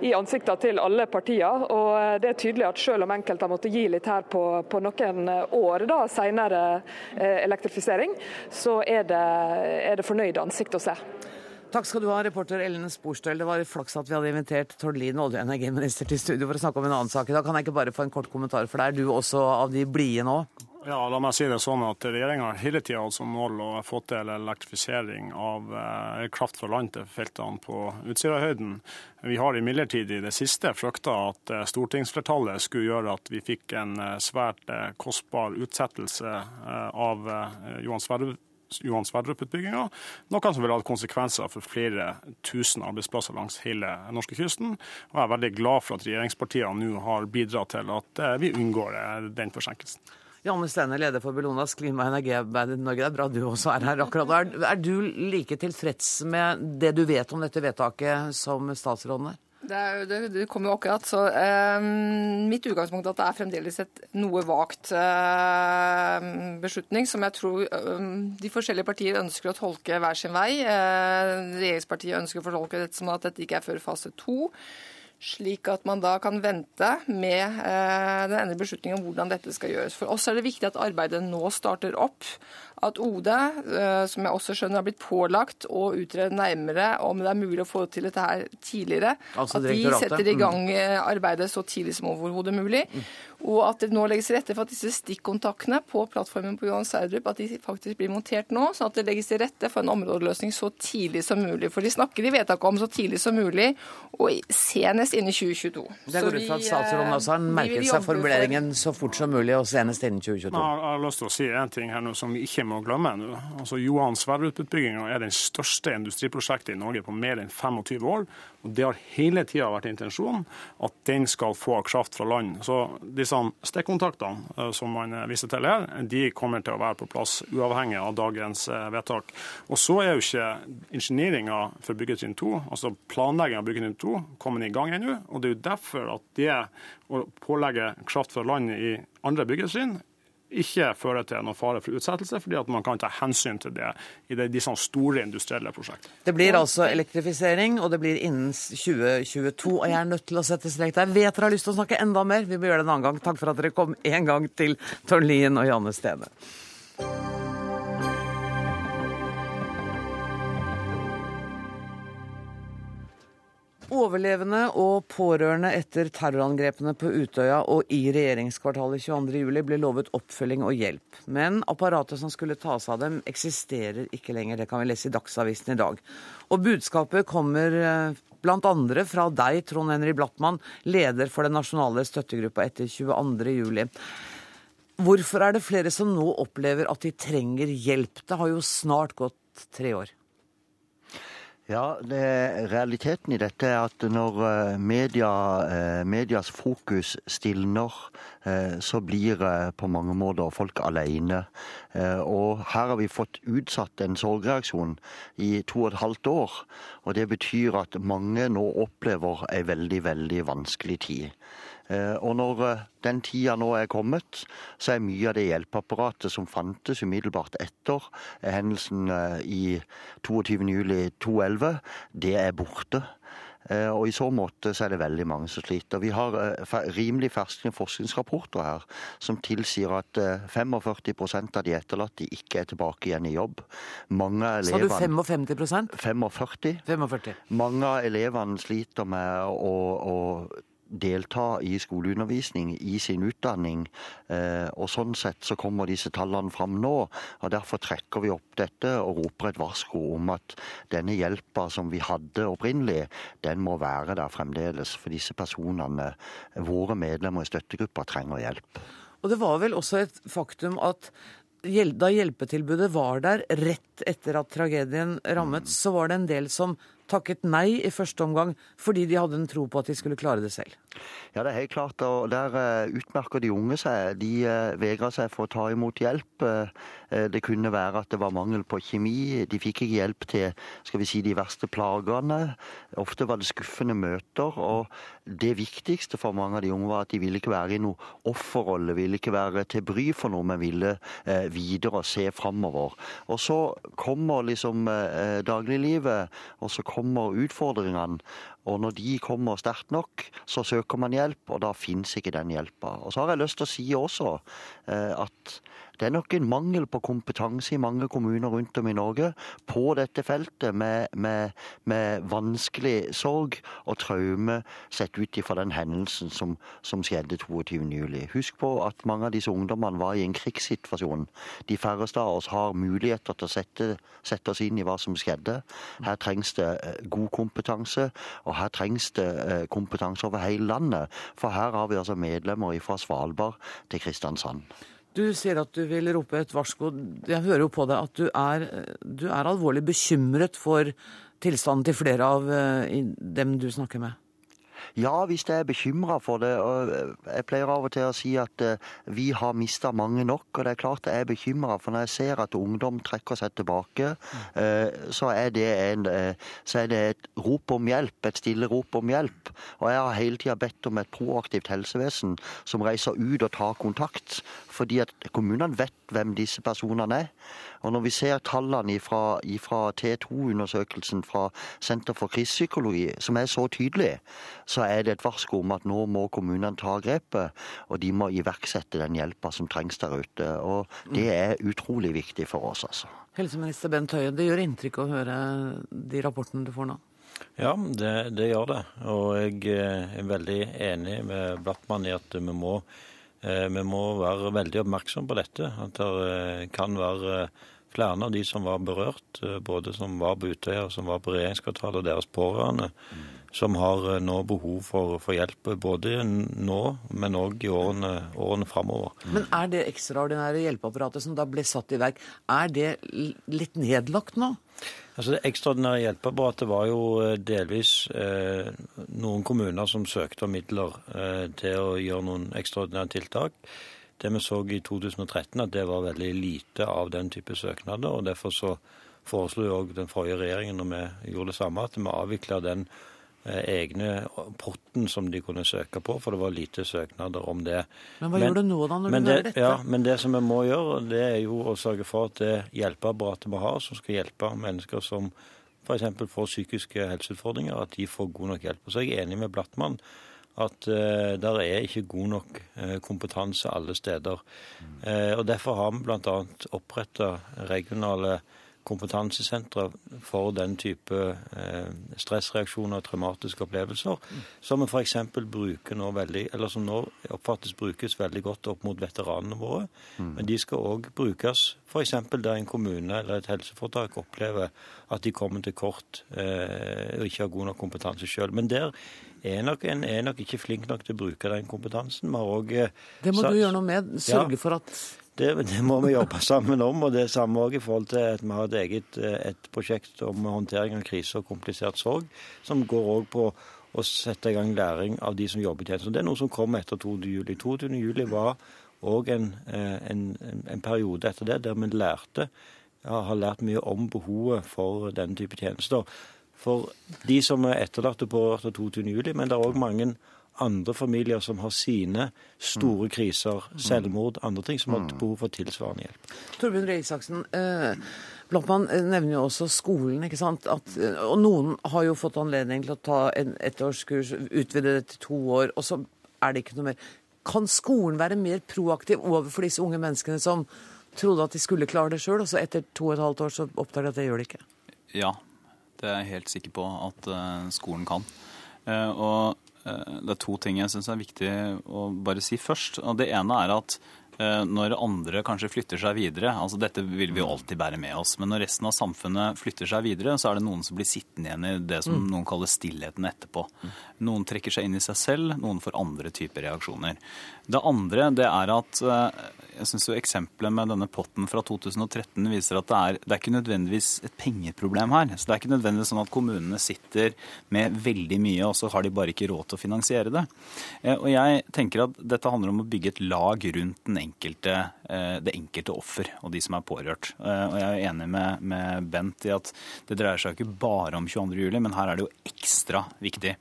i ansiktene til alle partier. Og det er tydelig at selv om enkelte har måttet gi litt her på, på noen år da, senere elektrifisering, så er det, er det fornøyde ansikt å se. Takk skal du ha, reporter Ellen Sporstøl. Det var flaks at vi hadde invitert Tord Lien, olje- og energiminister, til studio for å snakke om en annen sak. Da kan jeg ikke bare få en kort kommentar, for det er du også av de blide nå? Ja, la meg si det sånn at Regjeringa har hele tida hatt som mål å få til elektrifisering av eh, kraft fra land til feltene på Utsirahøyden. Vi har imidlertid i det siste frykta at eh, stortingsflertallet skulle gjøre at vi fikk en eh, svært kostbar utsettelse av Johan Sverdrup Johan Sverdrup-utbygginga, noe som vil ha konsekvenser for flere tusen arbeidsplasser langs hele norskekysten. Og jeg er veldig glad for at regjeringspartiene nå har bidratt til at vi unngår den forsinkelsen. Janne Steine, leder for Bellonas klima- og energiarbeid i Norge. Det er bra du også er her akkurat. Er, er du like tilfreds med det du vet om dette vedtaket som statsråden er? Det, er, det, det kommer jo akkurat. så eh, Mitt utgangspunkt er at det er fremdeles et noe vagt eh, beslutning, som jeg tror eh, de forskjellige partier ønsker å tolke hver sin vei. regjeringspartiet ønsker å fortolke dette som at dette ikke er før fase to slik at man da kan vente med eh, den endelige beslutningen om hvordan dette skal gjøres. For oss er det viktig at arbeidet nå starter opp. At OD, eh, som jeg også skjønner har blitt pålagt å utrede nærmere om det er mulig å få til dette her tidligere, altså, at de setter i gang eh, arbeidet så tidlig som overhodet mulig. Mm. Og at det nå legges til rette for at disse stikkontaktene på plattformen på Johan Sverdrup at de faktisk blir montert nå, sånn at det legges til rette for en områdeløsning så tidlig som mulig. For de snakker i vedtaket om så tidlig som mulig, og senest innen 2022. Det går ut fra at statsråden eh, også har merket seg formuleringen for... så fort som mulig og senest innen 2022. Nei, jeg har lyst til å si en ting her nå som vi ikke må glemme. nå. Altså, Johan Sverdrup-utbygginga er den største industriprosjektet i Norge på mer enn 25 år. og Det har hele tida vært intensjonen at den skal få kraft fra land. Så disse stikkontaktene eh, som man viser til her, de kommer til å være på plass uavhengig av dagens eh, vedtak. Og så er jo ikke ingenieringa for byggetrinn 2, altså planlegging av byggetrinn 2, kommet i gang ennå. Og det er jo derfor at det å pålegge kraft fra land i andre byggetrinn ikke fører til noen fare for utsettelse, fordi at man kan ta hensyn til det i de, disse store industrielle prosjektene. Det blir altså elektrifisering, og det blir innen 2022. Og jeg er nødt til å sette strek der. Vet dere har lyst til å snakke enda mer? Vi må gjøre det en annen gang. Takk for at dere kom en gang til Tord Lien og Janne Stene. Overlevende og pårørende etter terrorangrepene på Utøya og i regjeringskvartalet 22.07 ble lovet oppfølging og hjelp. Men apparatet som skulle ta seg av dem, eksisterer ikke lenger. Det kan vi lese i Dagsavisen i dag. Og budskapet kommer bl.a. fra deg, Trond Henry Blattmann, leder for den nasjonale støttegruppa etter 22.07. Hvorfor er det flere som nå opplever at de trenger hjelp? Det har jo snart gått tre år. Ja, det, Realiteten i dette er at når eh, media, eh, medias fokus stilner, eh, så blir på mange måter folk alene. Og her har vi fått utsatt en sorgreaksjon i to og et halvt år. Og det betyr at mange nå opplever ei veldig, veldig vanskelig tid. Og når den tida nå er kommet, så er mye av det hjelpeapparatet som fantes umiddelbart etter hendelsen i 22.07.2011, det er borte. Og I så måte så er det veldig mange som sliter. Vi har rimelig ferske forskningsrapporter her som tilsier at 45% av de etterlatte ikke er tilbake igjen i jobb. Mange av elevene, Sa du 55 45. 45. Mange av elevene sliter med å, å delta i skoleundervisning i sin utdanning. Eh, og Sånn sett så kommer disse tallene fram nå. og Derfor trekker vi opp dette og roper et varsko om at denne hjelpa som vi hadde opprinnelig, den må være der fremdeles. For disse personene, våre medlemmer i støttegruppa, trenger hjelp. Og Det var vel også et faktum at da hjelpetilbudet var der rett etter at tragedien rammet, så var det en del som takket nei i første omgang fordi de hadde en tro på at de skulle klare det selv. Ja, det er helt klart. og Der uh, utmerker de unge seg. De eh, vegrer seg for å ta imot hjelp. Uh, det kunne være at det var mangel på kjemi. De fikk ikke hjelp til skal vi si, de verste plagene. Ofte var det skuffende møter. og Det viktigste for mange av de unge var at de ville ikke være i noe offerrolle, ville ikke være til bry for noe, men ville videre og se framover. Og så kommer liksom dagliglivet, og så kommer utfordringene. Og når de kommer sterkt nok, så søker man hjelp, og da fins ikke den hjelpa. Og så har jeg lyst til å si også eh, at det er nok en mangel på kompetanse i mange kommuner rundt om i Norge på dette feltet, med, med, med vanskelig sorg og traume sett ut ifra den hendelsen som, som skjedde 22.07. Husk på at mange av disse ungdommene var i en krigssituasjon. De færreste av oss har muligheter til å sette, sette oss inn i hva som skjedde. Her trengs det eh, god kompetanse. og her trengs det eh, kompetanse over hele landet. For her har vi altså medlemmer fra Svalbard til Kristiansand. Du sier at du vil rope et varsko. Jeg hører jo på deg at du er, du er alvorlig bekymret for tilstanden til flere av eh, dem du snakker med. Ja, hvis jeg er bekymra for det. og Jeg pleier av og til å si at eh, vi har mista mange nok. Og det er klart jeg er bekymra, for når jeg ser at ungdom trekker seg tilbake, eh, så er, en, eh, så er det et rop om hjelp, et stille rop om hjelp. Og jeg har hele tida bedt om et proaktivt helsevesen som reiser ut og tar kontakt. Fordi at kommunene vet hvem disse personene er. Og når vi ser tallene fra, T2-undersøkelsen fra Senter for krisepsykologi, som er så tydelige, så er det et varsko om at nå må kommunene ta grepet, og de må iverksette den hjelpa som trengs der ute. Og det er utrolig viktig for oss, altså. Helseminister Bent Høie, det gjør inntrykk å høre de rapportene du får nå? Ja, det, det gjør det. Og jeg eh, er veldig enig med Blattmann i at vi må, vi må være veldig oppmerksom på dette. At det eh, kan være flere av de som var berørt, både som var på Utøya og som var på regjeringskvartalet, og deres pårørende, som har eh, nå behov for, for hjelp. Både nå, men òg i årene, årene framover. Men er det ekstraordinære hjelpeapparatet som da ble satt i verk, er det litt nedlagt nå? Altså Det ekstraordinære hjelpeapparatet var jo eh, delvis eh, noen kommuner som søkte om midler eh, til å gjøre noen ekstraordinære tiltak. Det vi så i 2013, at det var veldig lite av den type søknader. og Derfor så foreslo jo òg den forrige regjeringen, når vi gjorde det samme, at vi avvikla den egne potten som de kunne søke på, for det var lite søknader om det. Men hva men, gjør du nå da, når du det, hører dette? Ja, men det som vi må gjøre, det er jo å sørge for at det hjelpeapparatet vi har, som skal hjelpe mennesker som f.eks. får psykiske helseutfordringer, at de får god nok hjelp. Og så er jeg enig med Blattmann at uh, der er ikke god nok uh, kompetanse alle steder. Uh, og Derfor har vi bl.a. oppretta regionale kompetansesentre for den type eh, stressreaksjoner og traumatiske opplevelser, som vi f.eks. bruker nå veldig, eller som nå oppfattes brukes veldig godt opp mot veteranene våre. Mm. Men de skal òg brukes f.eks. der en kommune eller et helseforetak opplever at de kommer til kort eh, og ikke har god nok kompetanse sjøl. Men der er nok, en er nok ikke flink nok til å bruke den kompetansen. Eh, det må du gjøre noe med. Sørge ja. for at Det, det, må vi jobbe sammen om. og Det er samme også i forhold til at vi har et eget et prosjekt om håndtering av krise og komplisert sorg, som går òg på å sette i gang læring av de som jobber i tjenesten. Det er noe som kom etter 22. juli. 22. juli var òg en, en, en, periode etter det der vi lærte, ja, har lært mye om behovet for denne type tjenester. For de som er etterlatte på etter 22. juli, men det er òg mange andre familier som har sine store kriser, selvmord, andre ting, som har behov for tilsvarende hjelp. Torbjørn Røe Isaksen, eh, nevner jo også skolen. ikke sant? At, og noen har jo fått anledning til å ta en ettårskurs, utvide det til to år, og så er det ikke noe mer. Kan skolen være mer proaktiv overfor disse unge menneskene som trodde at de skulle klare det sjøl, og så etter to og et halvt år så oppdager de at det gjør de ikke? Ja, det er jeg helt sikker på at skolen kan. Og det er to ting jeg syns er viktig å bare si først. Og det ene er at når andre kanskje flytter seg videre altså Dette vil vi jo alltid bære med oss. Men når resten av samfunnet flytter seg videre, så er det noen som blir sittende igjen i det som mm. noen kaller stillheten etterpå. Noen trekker seg inn i seg selv, noen får andre typer reaksjoner. Det andre det er at jeg syns eksempelet med denne potten fra 2013 viser at det er, det er ikke nødvendigvis et pengeproblem her. Så Det er ikke nødvendigvis sånn at kommunene sitter med veldig mye, og så har de bare ikke råd til å finansiere det. Og jeg tenker at dette handler om å bygge et lag rundt den enkelte, det enkelte offer og de som er pårørt. Og jeg er enig med, med Bent i at det dreier seg ikke bare om 22.07, men her er det jo ekstra viktig.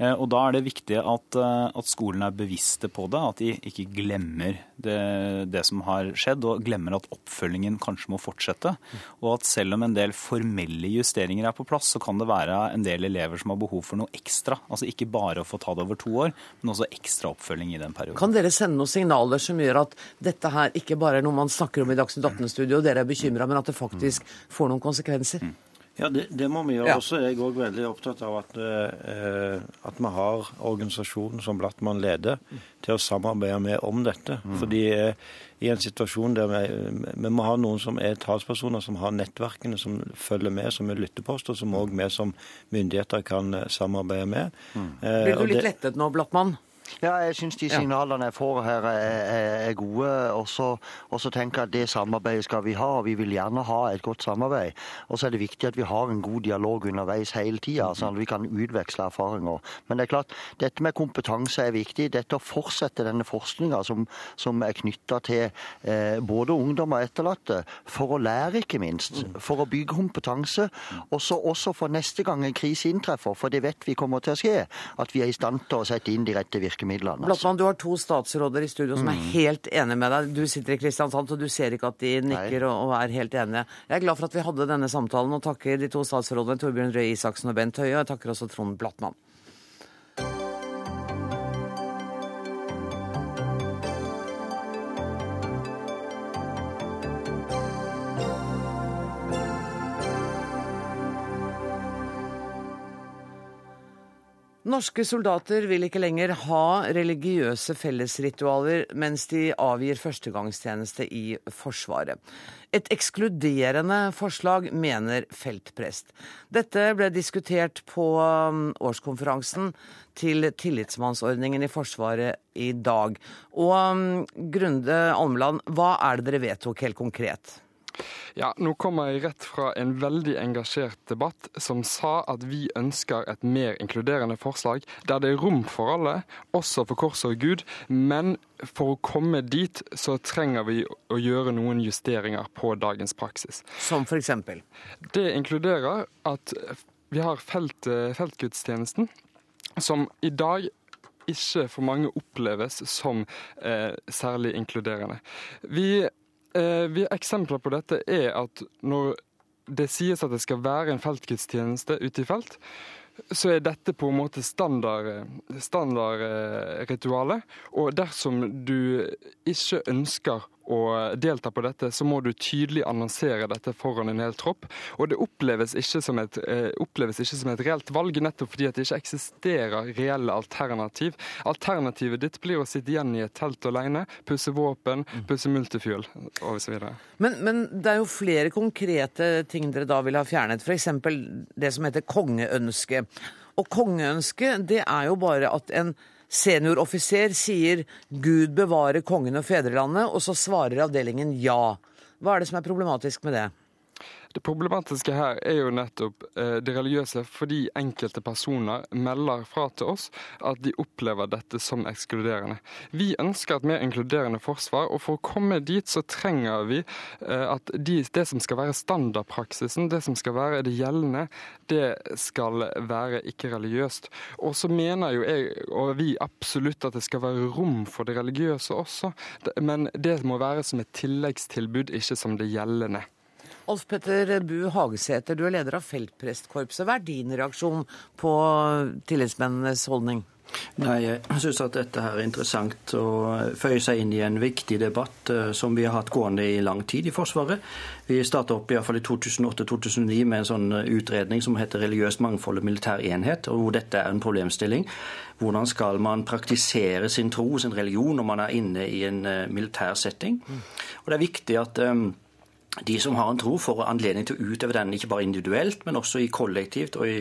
Og Da er det viktig at, at skolen er bevisste på det, at de ikke glemmer det, det, som har skjedd, og glemmer at oppfølgingen kanskje må fortsette. Og at selv om en del formelle justeringer er på plass, så kan det være en del elever som har behov for noe ekstra. Altså ikke bare å få ta det over to år, men også ekstra oppfølging i den perioden. Kan dere sende noen signaler som gjør at dette her ikke bare er noe man snakker om i Dagsnytt 18-studio, og dere er bekymra, men at det faktisk får noen konsekvenser? Mm. Ja, det, det, må vi gjøre. Ja. Også jeg er òg veldig opptatt av at, eh, at vi har organisasjonen som Blattmann leder, til å samarbeide med om dette. Mm. Fordi eh, i en situasjon der vi, vi, må ha noen som er talspersoner, som har nettverkene som følger med, som er lytteposter, som òg vi som myndigheter kan eh, samarbeide med. Mm. Eh, Blir du litt lettet nå, Blattmann? Ja, jeg syns de signalene jeg får her er, er gode. Og så tenker jeg at det samarbeidet skal vi ha, og vi vil gjerne ha et godt samarbeid. Og så er det viktig at vi har en god dialog underveis hele tida, sånn at vi kan utveksle erfaringer. Men det er klart, dette med kompetanse er viktig. Dette å fortsette denne forskninga som, som, er knytta til eh, både ungdom og etterlatte, for å lære, ikke minst. For å bygge kompetanse. Og så også for neste gang en krise inntreffer, for det vet vi kommer til å skje, at vi er i stand til å sette inn de rette virkemidlene virkemidlene. Blattmann, du har to statsråder i studio som er mm. helt enige med deg. Du sitter i Kristiansand, så du ser ikke at de nikker og, og, er helt enige. Jeg er glad for at vi hadde denne samtalen, og takker de to statsrådene Torbjørn Røe Isaksen og Bent Høie. Og jeg takker også Trond Blattmann. Norske soldater vil ikke lenger ha religiøse fellesritualer mens de avgir førstegangstjeneste i Forsvaret. Et ekskluderende forslag, mener feltprest. Dette ble diskutert på um, årskonferansen til Tillitsmannsordningen i Forsvaret i dag. Og um, Grunde Almeland, hva er det dere vedtok helt konkret? Ja, Nå kommer jeg rett fra en veldig engasjert debatt som sa at vi ønsker et mer inkluderende forslag der det er rom for alle, også for kors og Gud. Men for å komme dit så trenger vi å gjøre noen justeringer på dagens praksis. Som for eksempel? Det inkluderer at vi har felt, feltgudstjenesten, som i dag ikke for mange oppleves som eh, særlig inkluderende. Vi Eh, vi, eksempler på dette er at når det sies at det skal være en feltgudstjeneste ute i felt, så er dette på en måte standardritualet. Standard, eh, og dersom du ikke ønsker å delta på dette, så må du tydelig annonsere dette foran en hel tropp. Og det oppleves ikke som et, eh, oppleves ikke som et reelt valg, nettopp fordi det ikke eksisterer reelle alternativ. Alternativet ditt blir å sitte igjen i et telt alene, pusse våpen, mm. pusse multifuel osv. Men, men det er jo flere konkrete ting dere da vil ha fjernet, f.eks. det som heter kongeønske. Og kongeønske, det er jo bare at en Senioroffiser sier 'Gud bevare kongen og fedrelandet', og så svarer avdelingen ja. Hva er det som er problematisk med det? Det problematiske her er jo nettopp eh, det religiøse, fordi enkelte personer melder fra til oss at de opplever dette som ekskluderende. Vi ønsker et mer inkluderende forsvar, og for å komme dit så trenger vi eh, at de, det som skal være standardpraksisen, det som skal være det gjeldende, det skal være ikke-religiøst. Og så mener jo jeg og vi absolutt at det skal være rom for det religiøse også, men det må være som et tilleggstilbud, ikke som det gjeldende. Alf Petter Bu Hagesæter, du er leder av Feltprestkorpset. Hva er din reaksjon på tillitsmennenes holdning? Nei, Jeg syns at dette her er interessant å føyer seg inn i en viktig debatt uh, som vi har hatt gående i lang tid i Forsvaret. Vi starta opp i, hvert fall i 2008-2009 med en sånn eh, utredning som heter 'Religiøst mangfold og militær enhet', og hvor dette er en problemstilling. Hvordan skal man praktisere sin tro, sin religion, når man er inne i en uh, militær setting? Og det er viktig at um, de som har en tro, får anledning til å utøve den ikke bare individuelt, men også i kollektivt og i,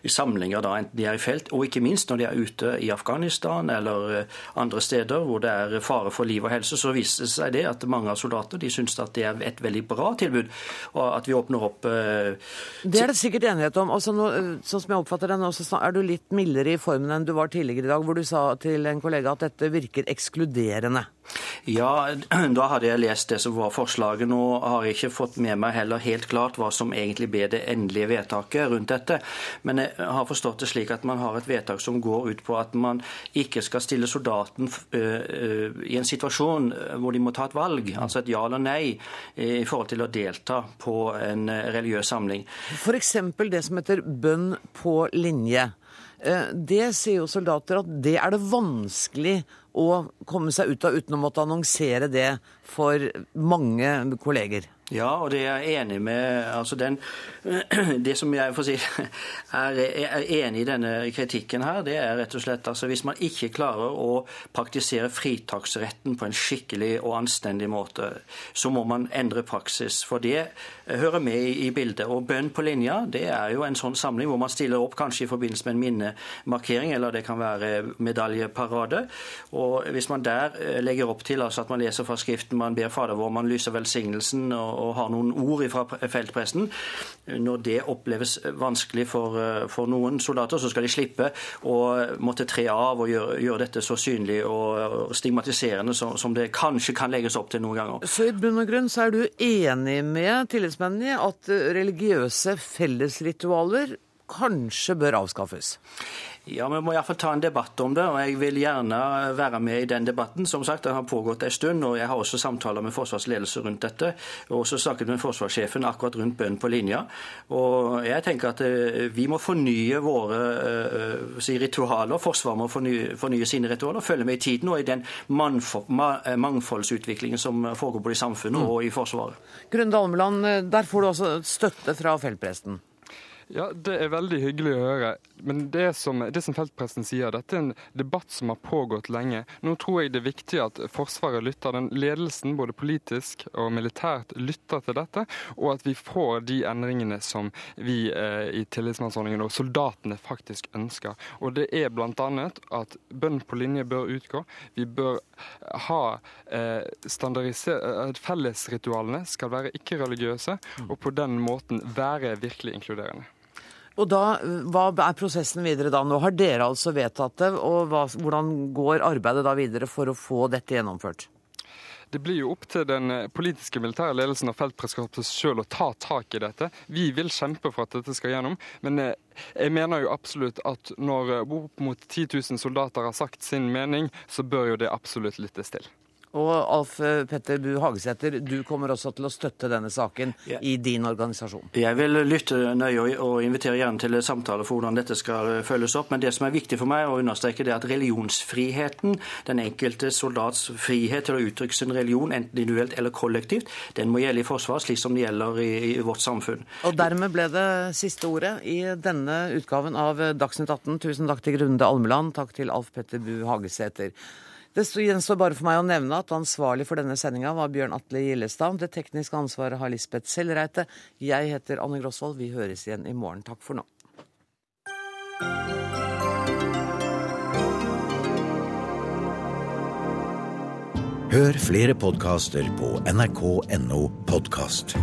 i samlinger, da, enten de er i felt, og ikke minst når de er ute i Afghanistan eller uh, andre steder hvor det er fare for liv og helse, så viser det seg det at mange av soldater de syns at det er et veldig bra tilbud, og at vi åpner opp uh, Det er det sikkert enighet om. Også nå, sånn som jeg oppfatter det nå, så er du litt mildere i formen enn du var tidligere i dag, hvor du sa til en kollega at dette virker ekskluderende. Ja, (clears throat) da hadde jeg lest det som var forslaget. Nå har jeg ikke fått med meg heller helt klart hva som egentlig ble det endelige vedtaket rundt dette. Men jeg har forstått det slik at man har et vedtak som går ut på at man ikke skal stille soldaten i en situasjon hvor de må ta et valg, altså et ja eller nei, i forhold til å delta på en religiøs samling. F.eks. det som heter bønn på linje. Det sier jo soldater at det er det vanskelig å komme seg ut av uten å måtte annonsere det for mange kolleger. Ja, og det er jeg enig med. Altså den, (clears throat) det som jeg si, (laughs) er, er, enig i denne kritikken her, det er rett og slett altså hvis man ikke klarer å praktisere fritaksretten på en skikkelig og anstendig måte, så må man endre praksis. For det hører med i bildet. Og bønn på linja, det er jo en sånn samling hvor man stiller opp kanskje i forbindelse med en minnemarkering, eller det kan være medaljeparade. Og hvis man der eh, legger opp til altså at man leser fra Skriften, man ber Fader vår, man lyser velsignelsen og og har noen ord fra feltpressen. Når det oppleves vanskelig for, eh, for, noen soldater, så skal de slippe å måtte tre av og gjøre, gjøre dette så synlig og stigmatiserende som, som, det kanskje kan legges opp til noen ganger. Så i bunn og grunn så er du enig med tillitsmennene i at religiøse fellesritualer kanskje bør avskaffes? Ja, Vi må iallfall ta en debatt om det, og jeg vil gjerne være med i den debatten. Som sagt, Den har pågått en stund, og jeg har også samtaler med forsvarsledelse rundt dette. Og også snakket med forsvarssjefen akkurat rundt bønn på linja. Og jeg tenker at eh, vi må fornye våre uh, si, ritualer. Forsvaret må fornye, fornye, sine ritualer, følge med i tiden og i den mangfoldsutviklingen som foregår både i samfunnet mm. og i Forsvaret. Grunde Almeland, der får du også støtte fra feltpresten. Ja, Det er veldig hyggelig å høre. Men det som, det som feltpresten sier, dette er en debatt som har pågått lenge. Nå tror jeg det er viktig at Forsvaret lytter, den ledelsen både politisk og militært lytter til dette, og at vi får de endringene som vi eh, i tillitsmannsordningen og soldatene faktisk ønsker. Og det er bl.a. at bønn på linje bør utgå. Vi bør ha eh, standardisert Fellesritualene skal være ikke-religiøse, og på den måten være virkelig inkluderende. Og da, Hva er prosessen videre da? Nå har dere altså vedtatt det. og hva, Hvordan går arbeidet da videre for å få dette gjennomført? Det blir jo opp til den politiske militære ledelsen og feltprestkorpset selv å ta tak i dette. Vi vil kjempe for at dette skal gjennom, men eh, jeg mener jo absolutt at når opp mot 10 000 soldater har sagt sin mening, så bør jo det absolutt lyttes til. Og Alf Petter Bu Hagesæter, du kommer også til å støtte denne saken ja. i din organisasjon? Jeg vil lytte nøye og invitere gjerne til samtaler for hvordan dette skal følges opp. Men det som er viktig for meg å understreke, det er at religionsfriheten, den enkelte soldats frihet til å uttrykke sin religion, enten individuelt eller kollektivt, den må gjelde i Forsvaret, slik som det gjelder i, i vårt samfunn. Og dermed ble det siste ordet i denne utgaven av Dagsnytt 18. Tusen takk til Grunde Almeland, takk til Alf Petter Bu Hagesæter. Det gjenstår bare for meg å nevne at ansvarlig for denne sendinga var Bjørn Atle Gillestad. Det tekniske ansvaret har Lisbeth Sellreite. Jeg heter Anne Grosvold. Vi høres igjen i morgen. Takk for nå. Hør flere podkaster på nrk.no podkast.